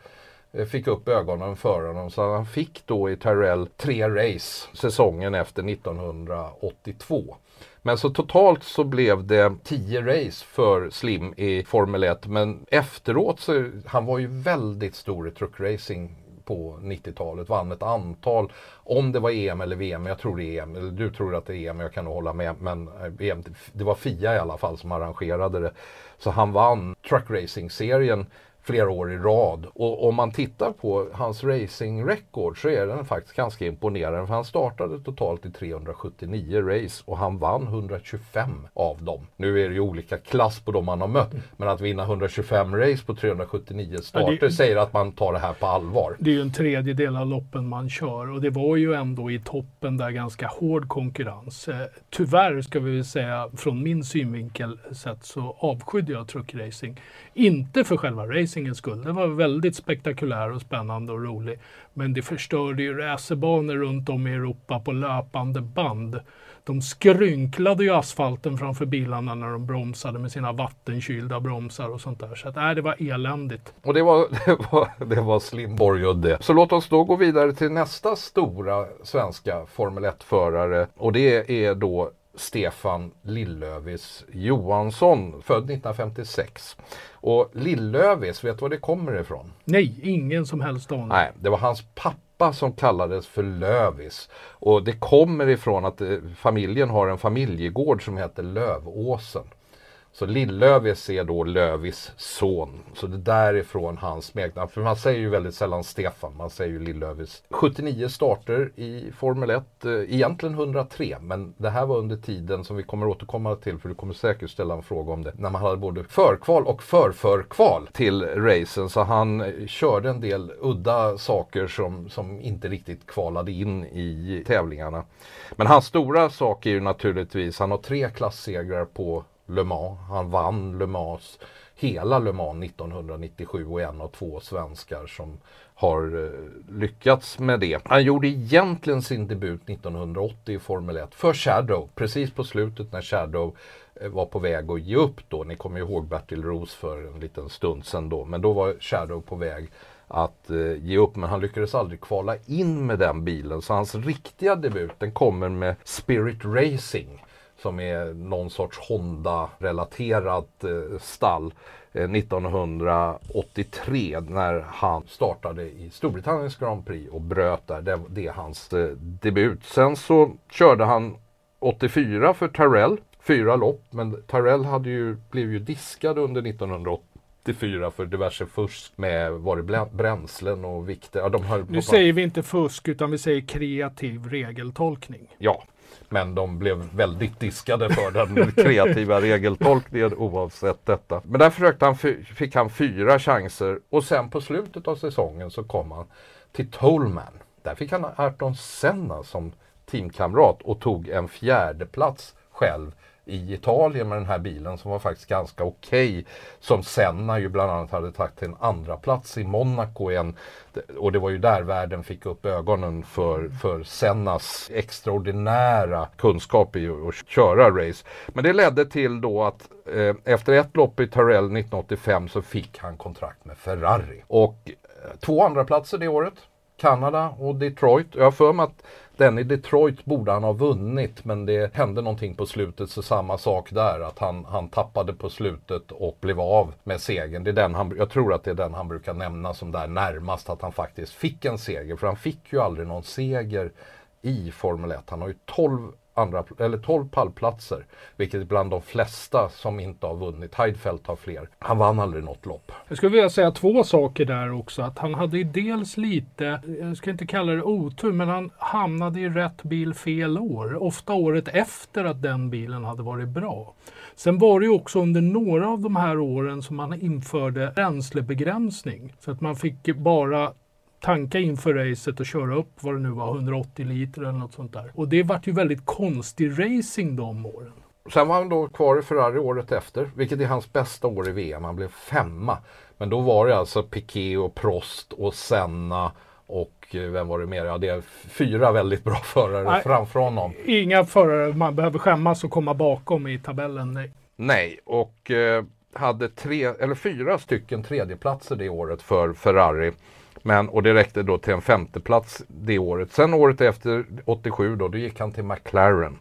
eh, fick upp ögonen för honom. Så han fick då i Tyrell tre race säsongen efter 1982. Men så totalt så blev det 10 race för Slim i Formel 1. Men efteråt så, han var ju väldigt stor i truckracing på 90-talet. Vann ett antal, om det var EM eller VM, jag tror det är EM, eller du tror att det är EM, jag kan nog hålla med. Men eh, EM, det var FIA i alla fall som arrangerade det. Så han vann truckracing-serien flera år i rad. Och om man tittar på hans racing record så är den faktiskt ganska imponerande. För han startade totalt i 379 race och han vann 125 av dem. Nu är det ju olika klass på de man har mött. Men att vinna 125 race på 379 starter ja, det, säger att man tar det här på allvar. Det är ju en tredjedel av loppen man kör och det var ju ändå i toppen där ganska hård konkurrens. Eh, tyvärr ska vi säga från min synvinkel sett så avskydde jag truckracing. Inte för själva racingens skull. Den var väldigt spektakulär och spännande och rolig. Men det förstörde ju racerbanor runt om i Europa på löpande band. De skrynklade ju asfalten framför bilarna när de bromsade med sina vattenkylda bromsar och sånt där. Så att, äh, det var eländigt. Och det var, det var, det var Slimborg och det. Så låt oss då gå vidare till nästa stora svenska Formel 1-förare. Och det är då Stefan Lillövis Johansson, född 1956. Och Lillövis, vet du var det kommer ifrån? Nej, ingen som helst aning. Nej, det var hans pappa som kallades för Lövis. Och det kommer ifrån att eh, familjen har en familjegård som heter Lövåsen. Så Lillövis är då Lövis son. Så det är därifrån hans smeknamn. För man säger ju väldigt sällan Stefan, man säger ju Lillövis. 79 starter i Formel 1, eh, egentligen 103. Men det här var under tiden som vi kommer återkomma till, för du kommer säkert ställa en fråga om det. När man hade både förkval och förförkval till racen. Så han eh, körde en del udda saker som, som inte riktigt kvalade in i tävlingarna. Men hans stora sak är ju naturligtvis, han har tre klassegrar på Le Mans. Han vann Le Mans, hela Le Mans 1997 och en av två svenskar som har eh, lyckats med det. Han gjorde egentligen sin debut 1980 i Formel 1 för Shadow, precis på slutet när Shadow eh, var på väg att ge upp då. Ni kommer ihåg Bertil Roos för en liten stund sedan då. Men då var Shadow på väg att eh, ge upp men han lyckades aldrig kvala in med den bilen. Så hans riktiga debut den kommer med Spirit Racing som är någon sorts Honda-relaterat eh, stall 1983 eh, när han startade i Storbritanniens Grand Prix och bröt där. Det, det är hans eh, debut. Sen så körde han 84 för Tyrell, fyra lopp, men Tyrell hade ju, blev ju diskad under 1984 för diverse fusk med var det bränslen och vikter. Ja, de nu säger vi inte fusk utan vi säger kreativ regeltolkning. Ja, men de blev väldigt diskade för den kreativa regeltolkningen oavsett detta. Men där försökte han, fick han fyra chanser och sen på slutet av säsongen så kom han till Tollman. Där fick han Arton Senna som teamkamrat och tog en fjärde plats själv i Italien med den här bilen som var faktiskt ganska okej. Okay, som Senna ju bland annat hade tagit till en andra plats i Monaco igen. Och det var ju där världen fick upp ögonen för, för Sennas extraordinära kunskap i att köra race. Men det ledde till då att eh, efter ett lopp i Tarell 1985 så fick han kontrakt med Ferrari. Och eh, två andra platser det året Kanada och Detroit. Jag har för mig att den i Detroit borde han ha vunnit men det hände någonting på slutet så samma sak där att han, han tappade på slutet och blev av med segern. Det är den han, jag tror att det är den han brukar nämna som där närmast att han faktiskt fick en seger för han fick ju aldrig någon seger i Formel 1. Han har ju 12 andra, eller 12 pallplatser, vilket är bland de flesta som inte har vunnit. Heidfeldt har fler. Han vann aldrig något lopp. Jag skulle vilja säga två saker där också. Att han hade ju dels lite, jag ska inte kalla det otur, men han hamnade i rätt bil fel år. Ofta året efter att den bilen hade varit bra. Sen var det ju också under några av de här åren som man införde bränslebegränsning. Så att man fick bara tanka inför racet och köra upp vad det nu var, 180 liter eller något sånt där. Och det vart ju väldigt konstig racing de åren. Sen var han då kvar i Ferrari året efter, vilket är hans bästa år i VM. Han blev femma. Men då var det alltså Piquet och Prost och Senna och eh, vem var det mer? Ja, det är fyra väldigt bra förare Nej, framför honom. Inga förare man behöver skämmas och komma bakom i tabellen. Nej, nej och eh, hade tre, eller fyra stycken tredjeplatser det året för Ferrari. Men, och det räckte då till en femteplats det året. Sen året efter, 87 då, då gick han till McLaren.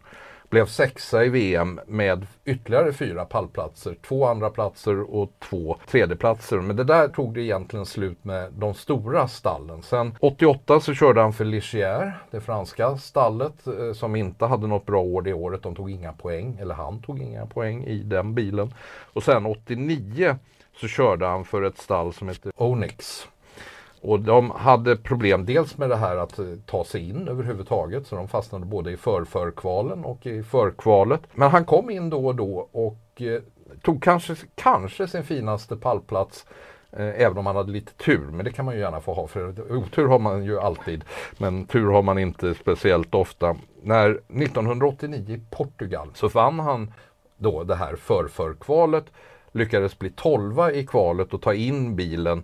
Blev sexa i VM med ytterligare fyra pallplatser, två andra platser och två tredjeplatser. Men det där tog det egentligen slut med de stora stallen. Sen 88 så körde han för Ligier, det franska stallet, eh, som inte hade något bra år det året. De tog inga poäng, eller han tog inga poäng i den bilen. Och sen 89 så körde han för ett stall som heter Onyx. Och de hade problem dels med det här att eh, ta sig in överhuvudtaget så de fastnade både i förförkvalen och i förkvalet. Men han kom in då och då och eh, tog kanske, kanske sin finaste pallplats eh, även om han hade lite tur. Men det kan man ju gärna få ha för otur har man ju alltid. Men tur har man inte speciellt ofta. När 1989 i Portugal så vann han då det här förförkvalet lyckades bli tolva i kvalet och ta in bilen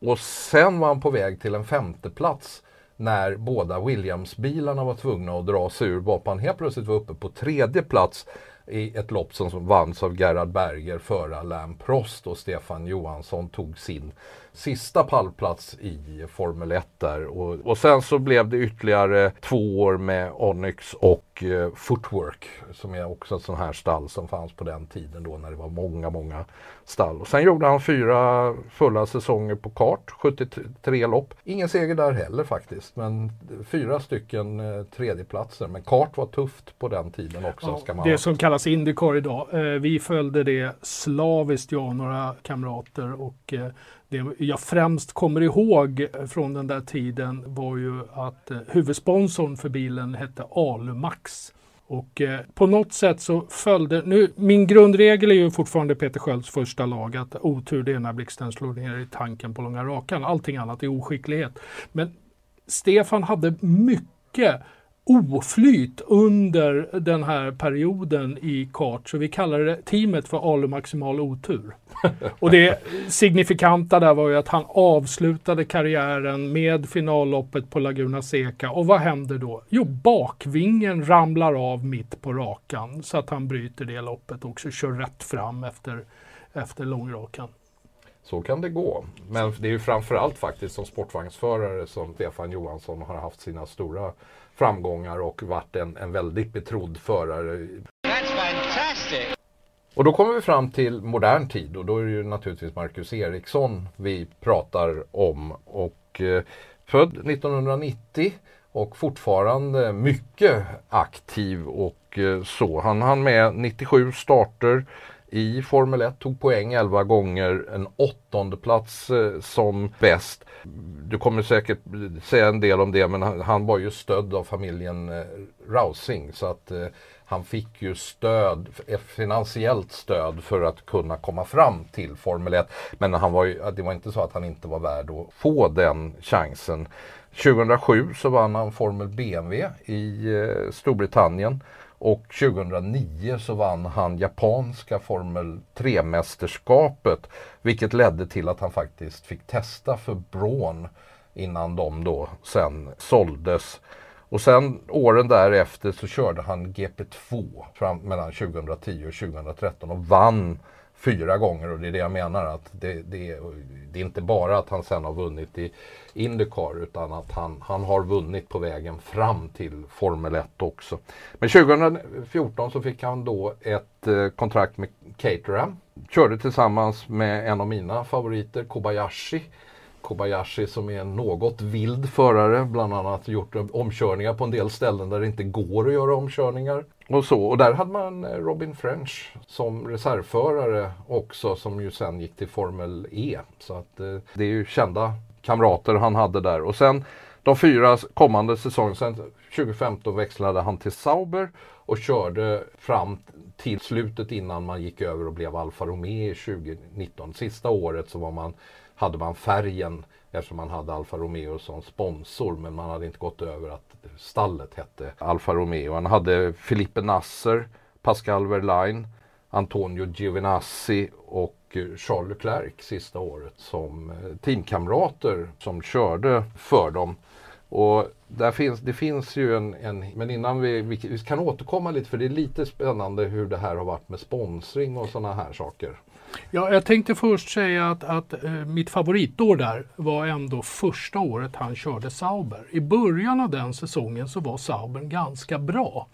och sen var han på väg till en femteplats när båda Williams-bilarna var tvungna att dra sig ur. Varpå han helt plötsligt var uppe på tredje plats i ett lopp som vanns av Gerhard Berger före Alain Prost och Stefan Johansson tog sin sista pallplats i Formel 1 där. Och, och sen så blev det ytterligare två år med Onyx och eh, Footwork som är också ett sånt här stall som fanns på den tiden då när det var många, många stall. Och sen gjorde han fyra fulla säsonger på kart, 73 lopp. Ingen seger där heller faktiskt, men fyra stycken eh, tredjeplatser. Men kart var tufft på den tiden också. Ja, ska man det som kallas Indycar idag. Eh, vi följde det slaviskt, jag och några kamrater. Och eh, det jag främst kommer ihåg från den där tiden var ju att eh, huvudsponsorn för bilen hette Alumax. Och eh, på något sätt så följde, nu, min grundregel är ju fortfarande Peter Skölds första lag att otur det är när blixten slår ner i tanken på långa rakan. Allting annat är oskicklighet. Men Stefan hade mycket oflyt under den här perioden i kart. Så vi kallar det teamet för Alu Maximal Otur. och det signifikanta där var ju att han avslutade karriären med finalloppet på Laguna Seca. Och vad händer då? Jo, bakvingen ramlar av mitt på rakan så att han bryter det loppet och också kör rätt fram efter, efter långrakan. Så kan det gå. Men det är ju framförallt faktiskt som sportvagnsförare som Stefan Johansson har haft sina stora framgångar och varit en, en väldigt betrodd förare. Och då kommer vi fram till modern tid och då är det ju naturligtvis Marcus Eriksson vi pratar om. Och eh, född 1990 och fortfarande mycket aktiv och eh, så. Han hann med 97 starter i Formel 1, tog poäng 11 gånger, en åttonde plats eh, som bäst. Du kommer säkert säga en del om det men han, han var ju stödd av familjen eh, Rausing så att eh, han fick ju stöd, eh, finansiellt stöd för att kunna komma fram till Formel 1. Men han var ju, det var inte så att han inte var värd att få den chansen. 2007 så vann han Formel BMW i eh, Storbritannien och 2009 så vann han japanska Formel 3-mästerskapet vilket ledde till att han faktiskt fick testa för Braun innan de då sen såldes. Och sen åren därefter så körde han GP2 fram mellan 2010 och 2013 och vann fyra gånger och det är det jag menar att det, det, det är inte bara att han sen har vunnit i Indycar utan att han, han har vunnit på vägen fram till Formel 1 också. Men 2014 så fick han då ett eh, kontrakt med Caterham. Körde tillsammans med en av mina favoriter, Kobayashi. Kobayashi som är en något vild förare, bland annat gjort omkörningar på en del ställen där det inte går att göra omkörningar. Och så, och där hade man eh, Robin French som reservförare också som ju sen gick till Formel E. Så att eh, det är ju kända kamrater han hade där. Och sen de fyra kommande säsongerna, 2015 växlade han till Sauber och körde fram till slutet innan man gick över och blev Alfa Romeo 2019. Sista året så var man, hade man färgen eftersom man hade Alfa Romeo som sponsor men man hade inte gått över att stallet hette Alfa Romeo. Han hade Filippe Nasser, Pascal Verlaine, Antonio Giovinazzi och Charles Leclerc sista året som eh, teamkamrater som körde för dem. Och där finns, det finns ju en, en men innan vi, vi, vi, kan återkomma lite för det är lite spännande hur det här har varit med sponsring och sådana här saker. Ja, jag tänkte först säga att, att eh, mitt favoritår där var ändå första året han körde Sauber. I början av den säsongen så var Sauber ganska bra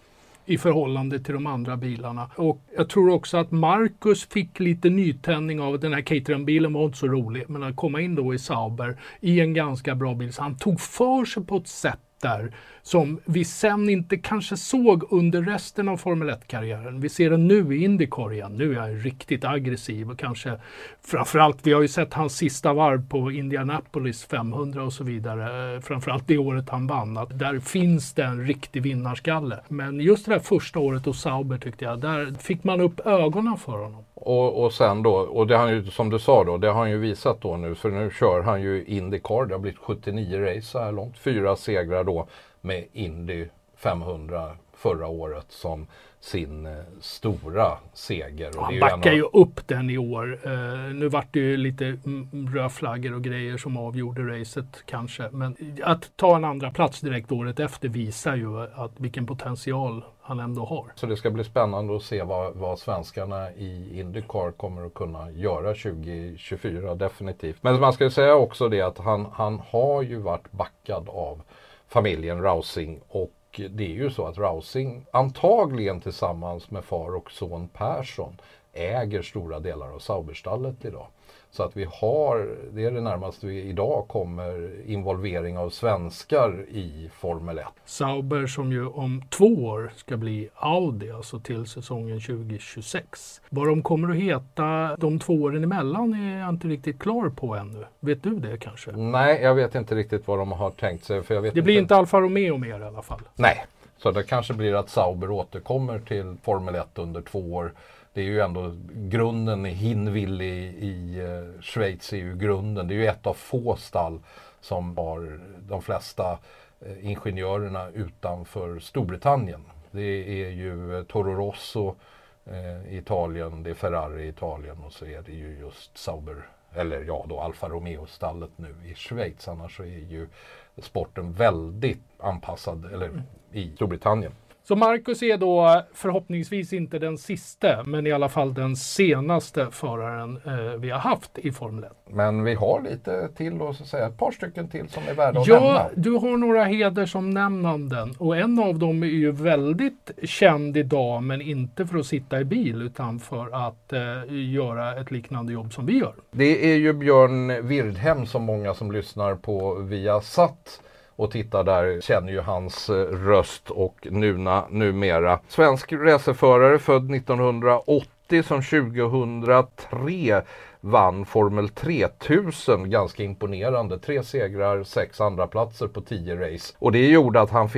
i förhållande till de andra bilarna. Och jag tror också att Marcus fick lite nytändning av att den här Caterham-bilen var inte så rolig. Men att komma in då i Sauber i en ganska bra bil. Så han tog för sig på ett sätt där som vi sen inte kanske såg under resten av Formel 1-karriären. Vi ser den nu i Indycar igen. Nu är han riktigt aggressiv och kanske framförallt, vi har ju sett hans sista varv på Indianapolis 500 och så vidare. Framförallt det året han vann. Att där finns det en riktig vinnarskalle. Men just det där första året hos Sauber tyckte jag, där fick man upp ögonen för honom. Och, och sen då, och det har ju som du sa då, det har han ju visat då nu, för nu kör han ju Indycar. Det har blivit 79 race så här långt. Fyra segrar då med Indy 500 förra året som sin eh, stora seger. Och han backar av... ju upp den i år. Uh, nu vart det ju lite rödflaggor och grejer som avgjorde racet kanske. Men att ta en andra plats direkt året efter visar ju att vilken potential han ändå har. Så det ska bli spännande att se vad, vad svenskarna i Indycar kommer att kunna göra 2024 definitivt. Men man ska säga också det att han, han har ju varit backad av familjen Rausing och det är ju så att Rausing, antagligen tillsammans med far och son Persson äger stora delar av Sauberstallet idag. Så att vi har, det är det närmaste vi idag kommer involvering av svenskar i Formel 1. Sauber som ju om två år ska bli Audi, alltså till säsongen 2026. Vad de kommer att heta de två åren emellan är jag inte riktigt klar på ännu. Vet du det kanske? Nej, jag vet inte riktigt vad de har tänkt sig. För jag vet det blir inte Alfa Romeo mer i alla fall. Nej, så det kanske blir att Sauber återkommer till Formel 1 under två år det är ju ändå grunden i Hinwil i, i eh, Schweiz är ju grunden. Det är ju ett av få stall som har de flesta eh, ingenjörerna utanför Storbritannien. Det är ju eh, Toro Rosso i Italien, det är Ferrari i Italien och så är det ju just Sauber, eller ja då Alfa Romeo-stallet nu i Schweiz. Annars så är ju sporten väldigt anpassad eller, i Storbritannien. Så Marcus är då förhoppningsvis inte den sista, men i alla fall den senaste föraren eh, vi har haft i Formel 1. Men vi har lite till och så säga ett par stycken till som är värda att ja, nämna. Ja, du har några hedersomnämnanden och en av dem är ju väldigt känd idag, men inte för att sitta i bil utan för att eh, göra ett liknande jobb som vi gör. Det är ju Björn Wirdhem som många som lyssnar på via satt och tittar där känner ju hans eh, röst och nuna numera. Svensk racerförare född 1980 som 2003 vann Formel 3000 ganska imponerande. Tre segrar, sex andra platser på tio race. Och det gjorde att han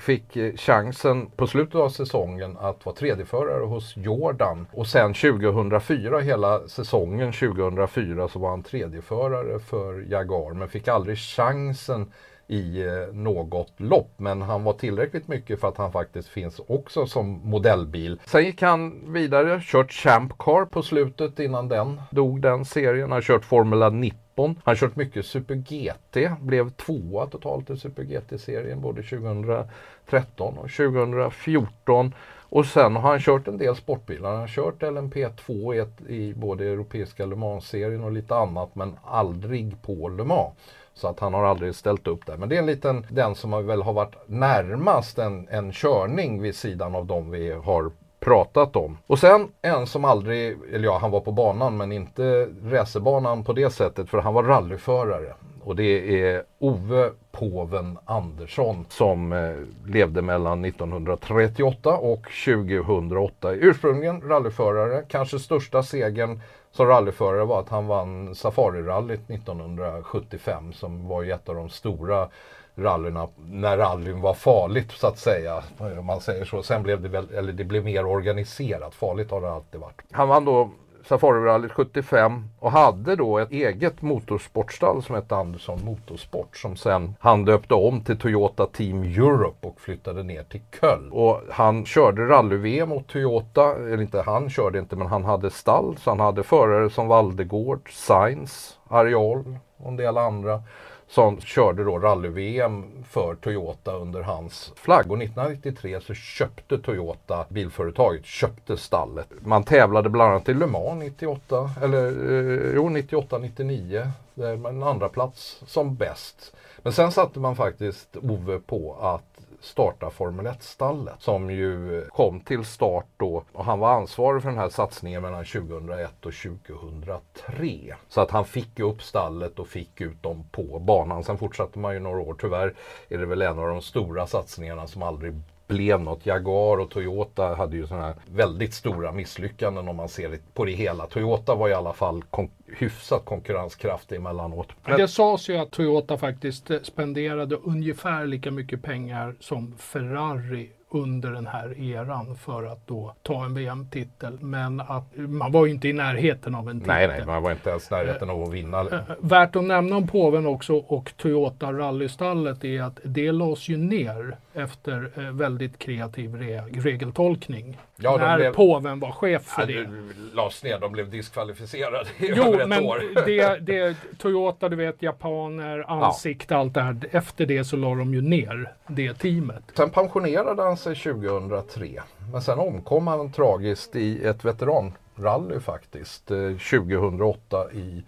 fick eh, chansen på slutet av säsongen att vara tredjeförare hos Jordan. Och sen 2004, hela säsongen 2004 så var han tredjeförare för Jaguar men fick aldrig chansen i eh, något lopp. Men han var tillräckligt mycket för att han faktiskt finns också som modellbil. Sen gick han vidare, kört Champ Car på slutet innan den dog den serien. Han har kört Formula 19. Han har kört mycket Super GT, blev tvåa totalt i Super GT-serien både 2013 och 2014. Och sen har han kört en del sportbilar. Han har kört LMP2 ett, i både europeiska Le Mans-serien och lite annat men aldrig på Le Mans. Så att han har aldrig ställt upp där. Men det är en liten, den som väl har varit närmast en, en körning vid sidan av de vi har pratat om. Och sen en som aldrig, eller ja han var på banan men inte racerbanan på det sättet för han var rallyförare. Och det är Ove Påven Andersson som eh, levde mellan 1938 och 2008. Ursprungligen rallyförare, kanske största segern som rallyförare var att han vann Safarirallyt 1975 som var ett av de stora rallyna när rallyn var farligt så att säga. Om man säger så. Sen blev det väl, eller det blev mer organiserat. Farligt har det alltid varit. Han vann då Safarirallyt 75 och hade då ett eget motorsportstall som hette Andersson Motorsport som sen han döpte om till Toyota Team Europe och flyttade ner till Köln. Och han körde rally-VM mot Toyota, eller inte han körde inte men han hade stall så han hade förare som Valdegård, Sainz, Ariol och en del andra som körde då rally-VM för Toyota under hans flagg. Och 1993 så köpte Toyota bilföretaget, köpte stallet. Man tävlade bland annat i Le Mans 98, eller eh, jo 98, 99. Där man en andra plats som bäst. Men sen satte man faktiskt Ove på att starta Formel 1-stallet som ju kom till start då och han var ansvarig för den här satsningen mellan 2001 och 2003. Så att han fick upp stallet och fick ut dem på banan. Sen fortsatte man ju några år. Tyvärr är det väl en av de stora satsningarna som aldrig blev något. Jaguar och Toyota hade ju sådana här väldigt stora misslyckanden om man ser på det hela. Toyota var i alla fall kon hyfsat konkurrenskraftig emellanåt. Men... Det sades ju att Toyota faktiskt eh, spenderade ungefär lika mycket pengar som Ferrari under den här eran för att då ta en VM-titel. Men att man var ju inte i närheten av en titel. Nej, nej, man var inte ens i närheten av att vinna. Äh, värt att nämna om påven också och Toyota rallystallet är att det lades ju ner efter eh, väldigt kreativ re regeltolkning. Ja, när blev... påven var chef för ja, det. det lades ner, de blev diskvalificerade i jo, över ett men år. Det, det, Toyota, du vet, japaner, ansikte, ja. allt det här. Efter det så la de ju ner det teamet. Sen pensionerade han sig 2003. Men sen omkom han tragiskt i ett veteranrally faktiskt. Eh, 2008 i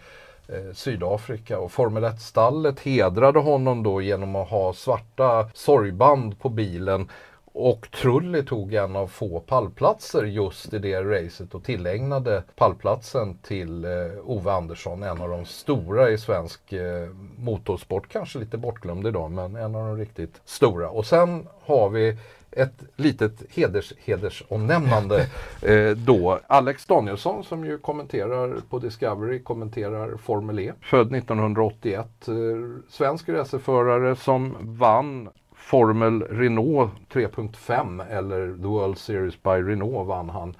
eh, Sydafrika och Formel 1-stallet hedrade honom då genom att ha svarta sorgband på bilen och Trulli tog en av få pallplatser just i det racet och tillägnade pallplatsen till eh, Ove Andersson, en av de stora i svensk eh, motorsport. Kanske lite bortglömd idag, men en av de riktigt stora. Och sen har vi ett litet heders, hedersomnämnande eh, då. Alex Danielsson som ju kommenterar på Discovery, kommenterar Formel E. Född 1981. Eh, svensk racerförare som vann Formel Renault 3.5 eller The World Series by Renault vann han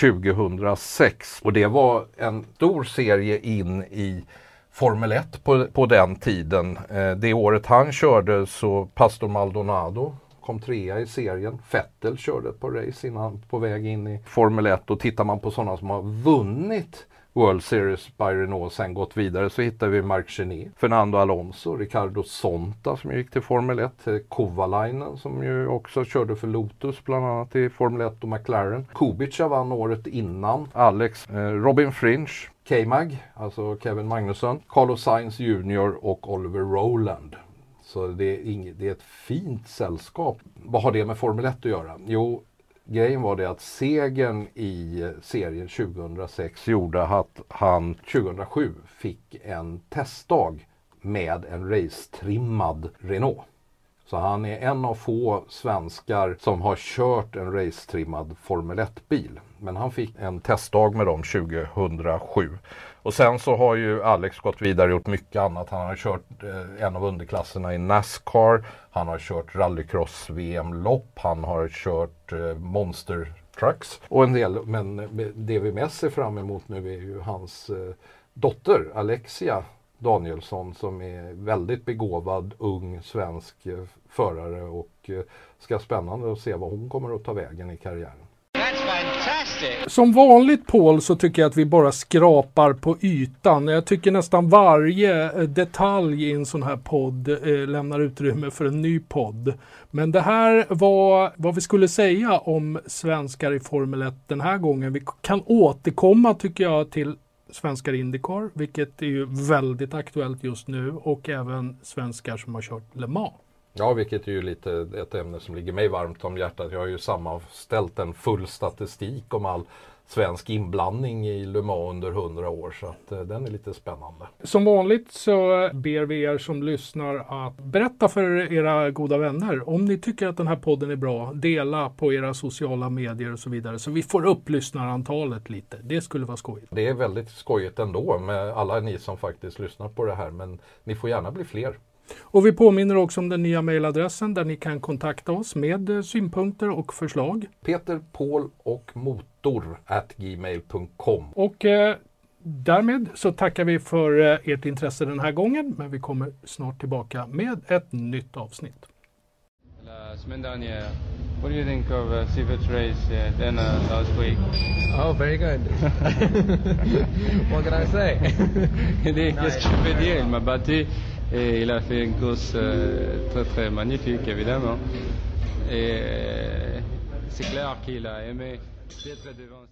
2006. Och det var en stor serie in i Formel 1 på, på den tiden. Eh, det året han körde så Pastor Maldonado kom trea i serien. Vettel körde ett par race innan på väg in i Formel 1 och tittar man på sådana som har vunnit World Series by Renault sen gått vidare så hittar vi Marc Gené, Fernando Alonso, Ricardo Sonta som gick till Formel 1, eh, Kovalainen som ju också körde för Lotus bland annat i Formel 1 och McLaren. Kubica vann året innan, Alex, eh, Robin Fringe, K-Mag, alltså Kevin Magnusson, Carlos Sainz Jr och Oliver Rowland. Så det är, inget, det är ett fint sällskap. Vad har det med Formel 1 att göra? Jo, grejen var det att segern i serien 2006 gjorde att han 2007 fick en testdag med en racetrimmad Renault. Så han är en av få svenskar som har kört en racetrimmad Formel 1-bil. Men han fick en testdag med dem 2007. Och sen så har ju Alex gått vidare och gjort mycket annat. Han har kört eh, en av underklasserna i Nascar. Han har kört rallycross-VM-lopp. Han har kört eh, Monster Trucks och en del. Men det vi mest ser fram emot nu är ju hans eh, dotter Alexia Danielsson som är väldigt begåvad ung svensk eh, förare och eh, ska spännande att se vad hon kommer att ta vägen i karriären. Som vanligt Paul så tycker jag att vi bara skrapar på ytan. Jag tycker nästan varje eh, detalj i en sån här podd eh, lämnar utrymme för en ny podd. Men det här var vad vi skulle säga om svenskar i Formel 1 den här gången. Vi kan återkomma tycker jag till svenskar i Indycar, vilket är ju väldigt aktuellt just nu och även svenskar som har kört Le Mans. Ja, vilket är ju lite ett ämne som ligger mig varmt om hjärtat. Jag har ju sammanställt en full statistik om all svensk inblandning i Le Mans under hundra år så att eh, den är lite spännande. Som vanligt så ber vi er som lyssnar att berätta för era goda vänner om ni tycker att den här podden är bra. Dela på era sociala medier och så vidare så vi får upp lyssnarantalet lite. Det skulle vara skojigt. Det är väldigt skojigt ändå med alla ni som faktiskt lyssnar på det här men ni får gärna bli fler. Och vi påminner också om den nya mejladressen där ni kan kontakta oss med eh, synpunkter och förslag. Peter, Paul och motor at gmail.com. Och eh, därmed så tackar vi för eh, ert intresse den här gången. Men vi kommer snart tillbaka med ett nytt avsnitt. La semaine dernière. What do you think of uh, Sivert's race uh, then uh, last week? Oh, very good. what can I say? Qu'est-ce que je peux dire Il m'a battu et il a fait une course euh, très très magnifique évidemment. Et euh, c'est clair qu'il a aimé d'être devant.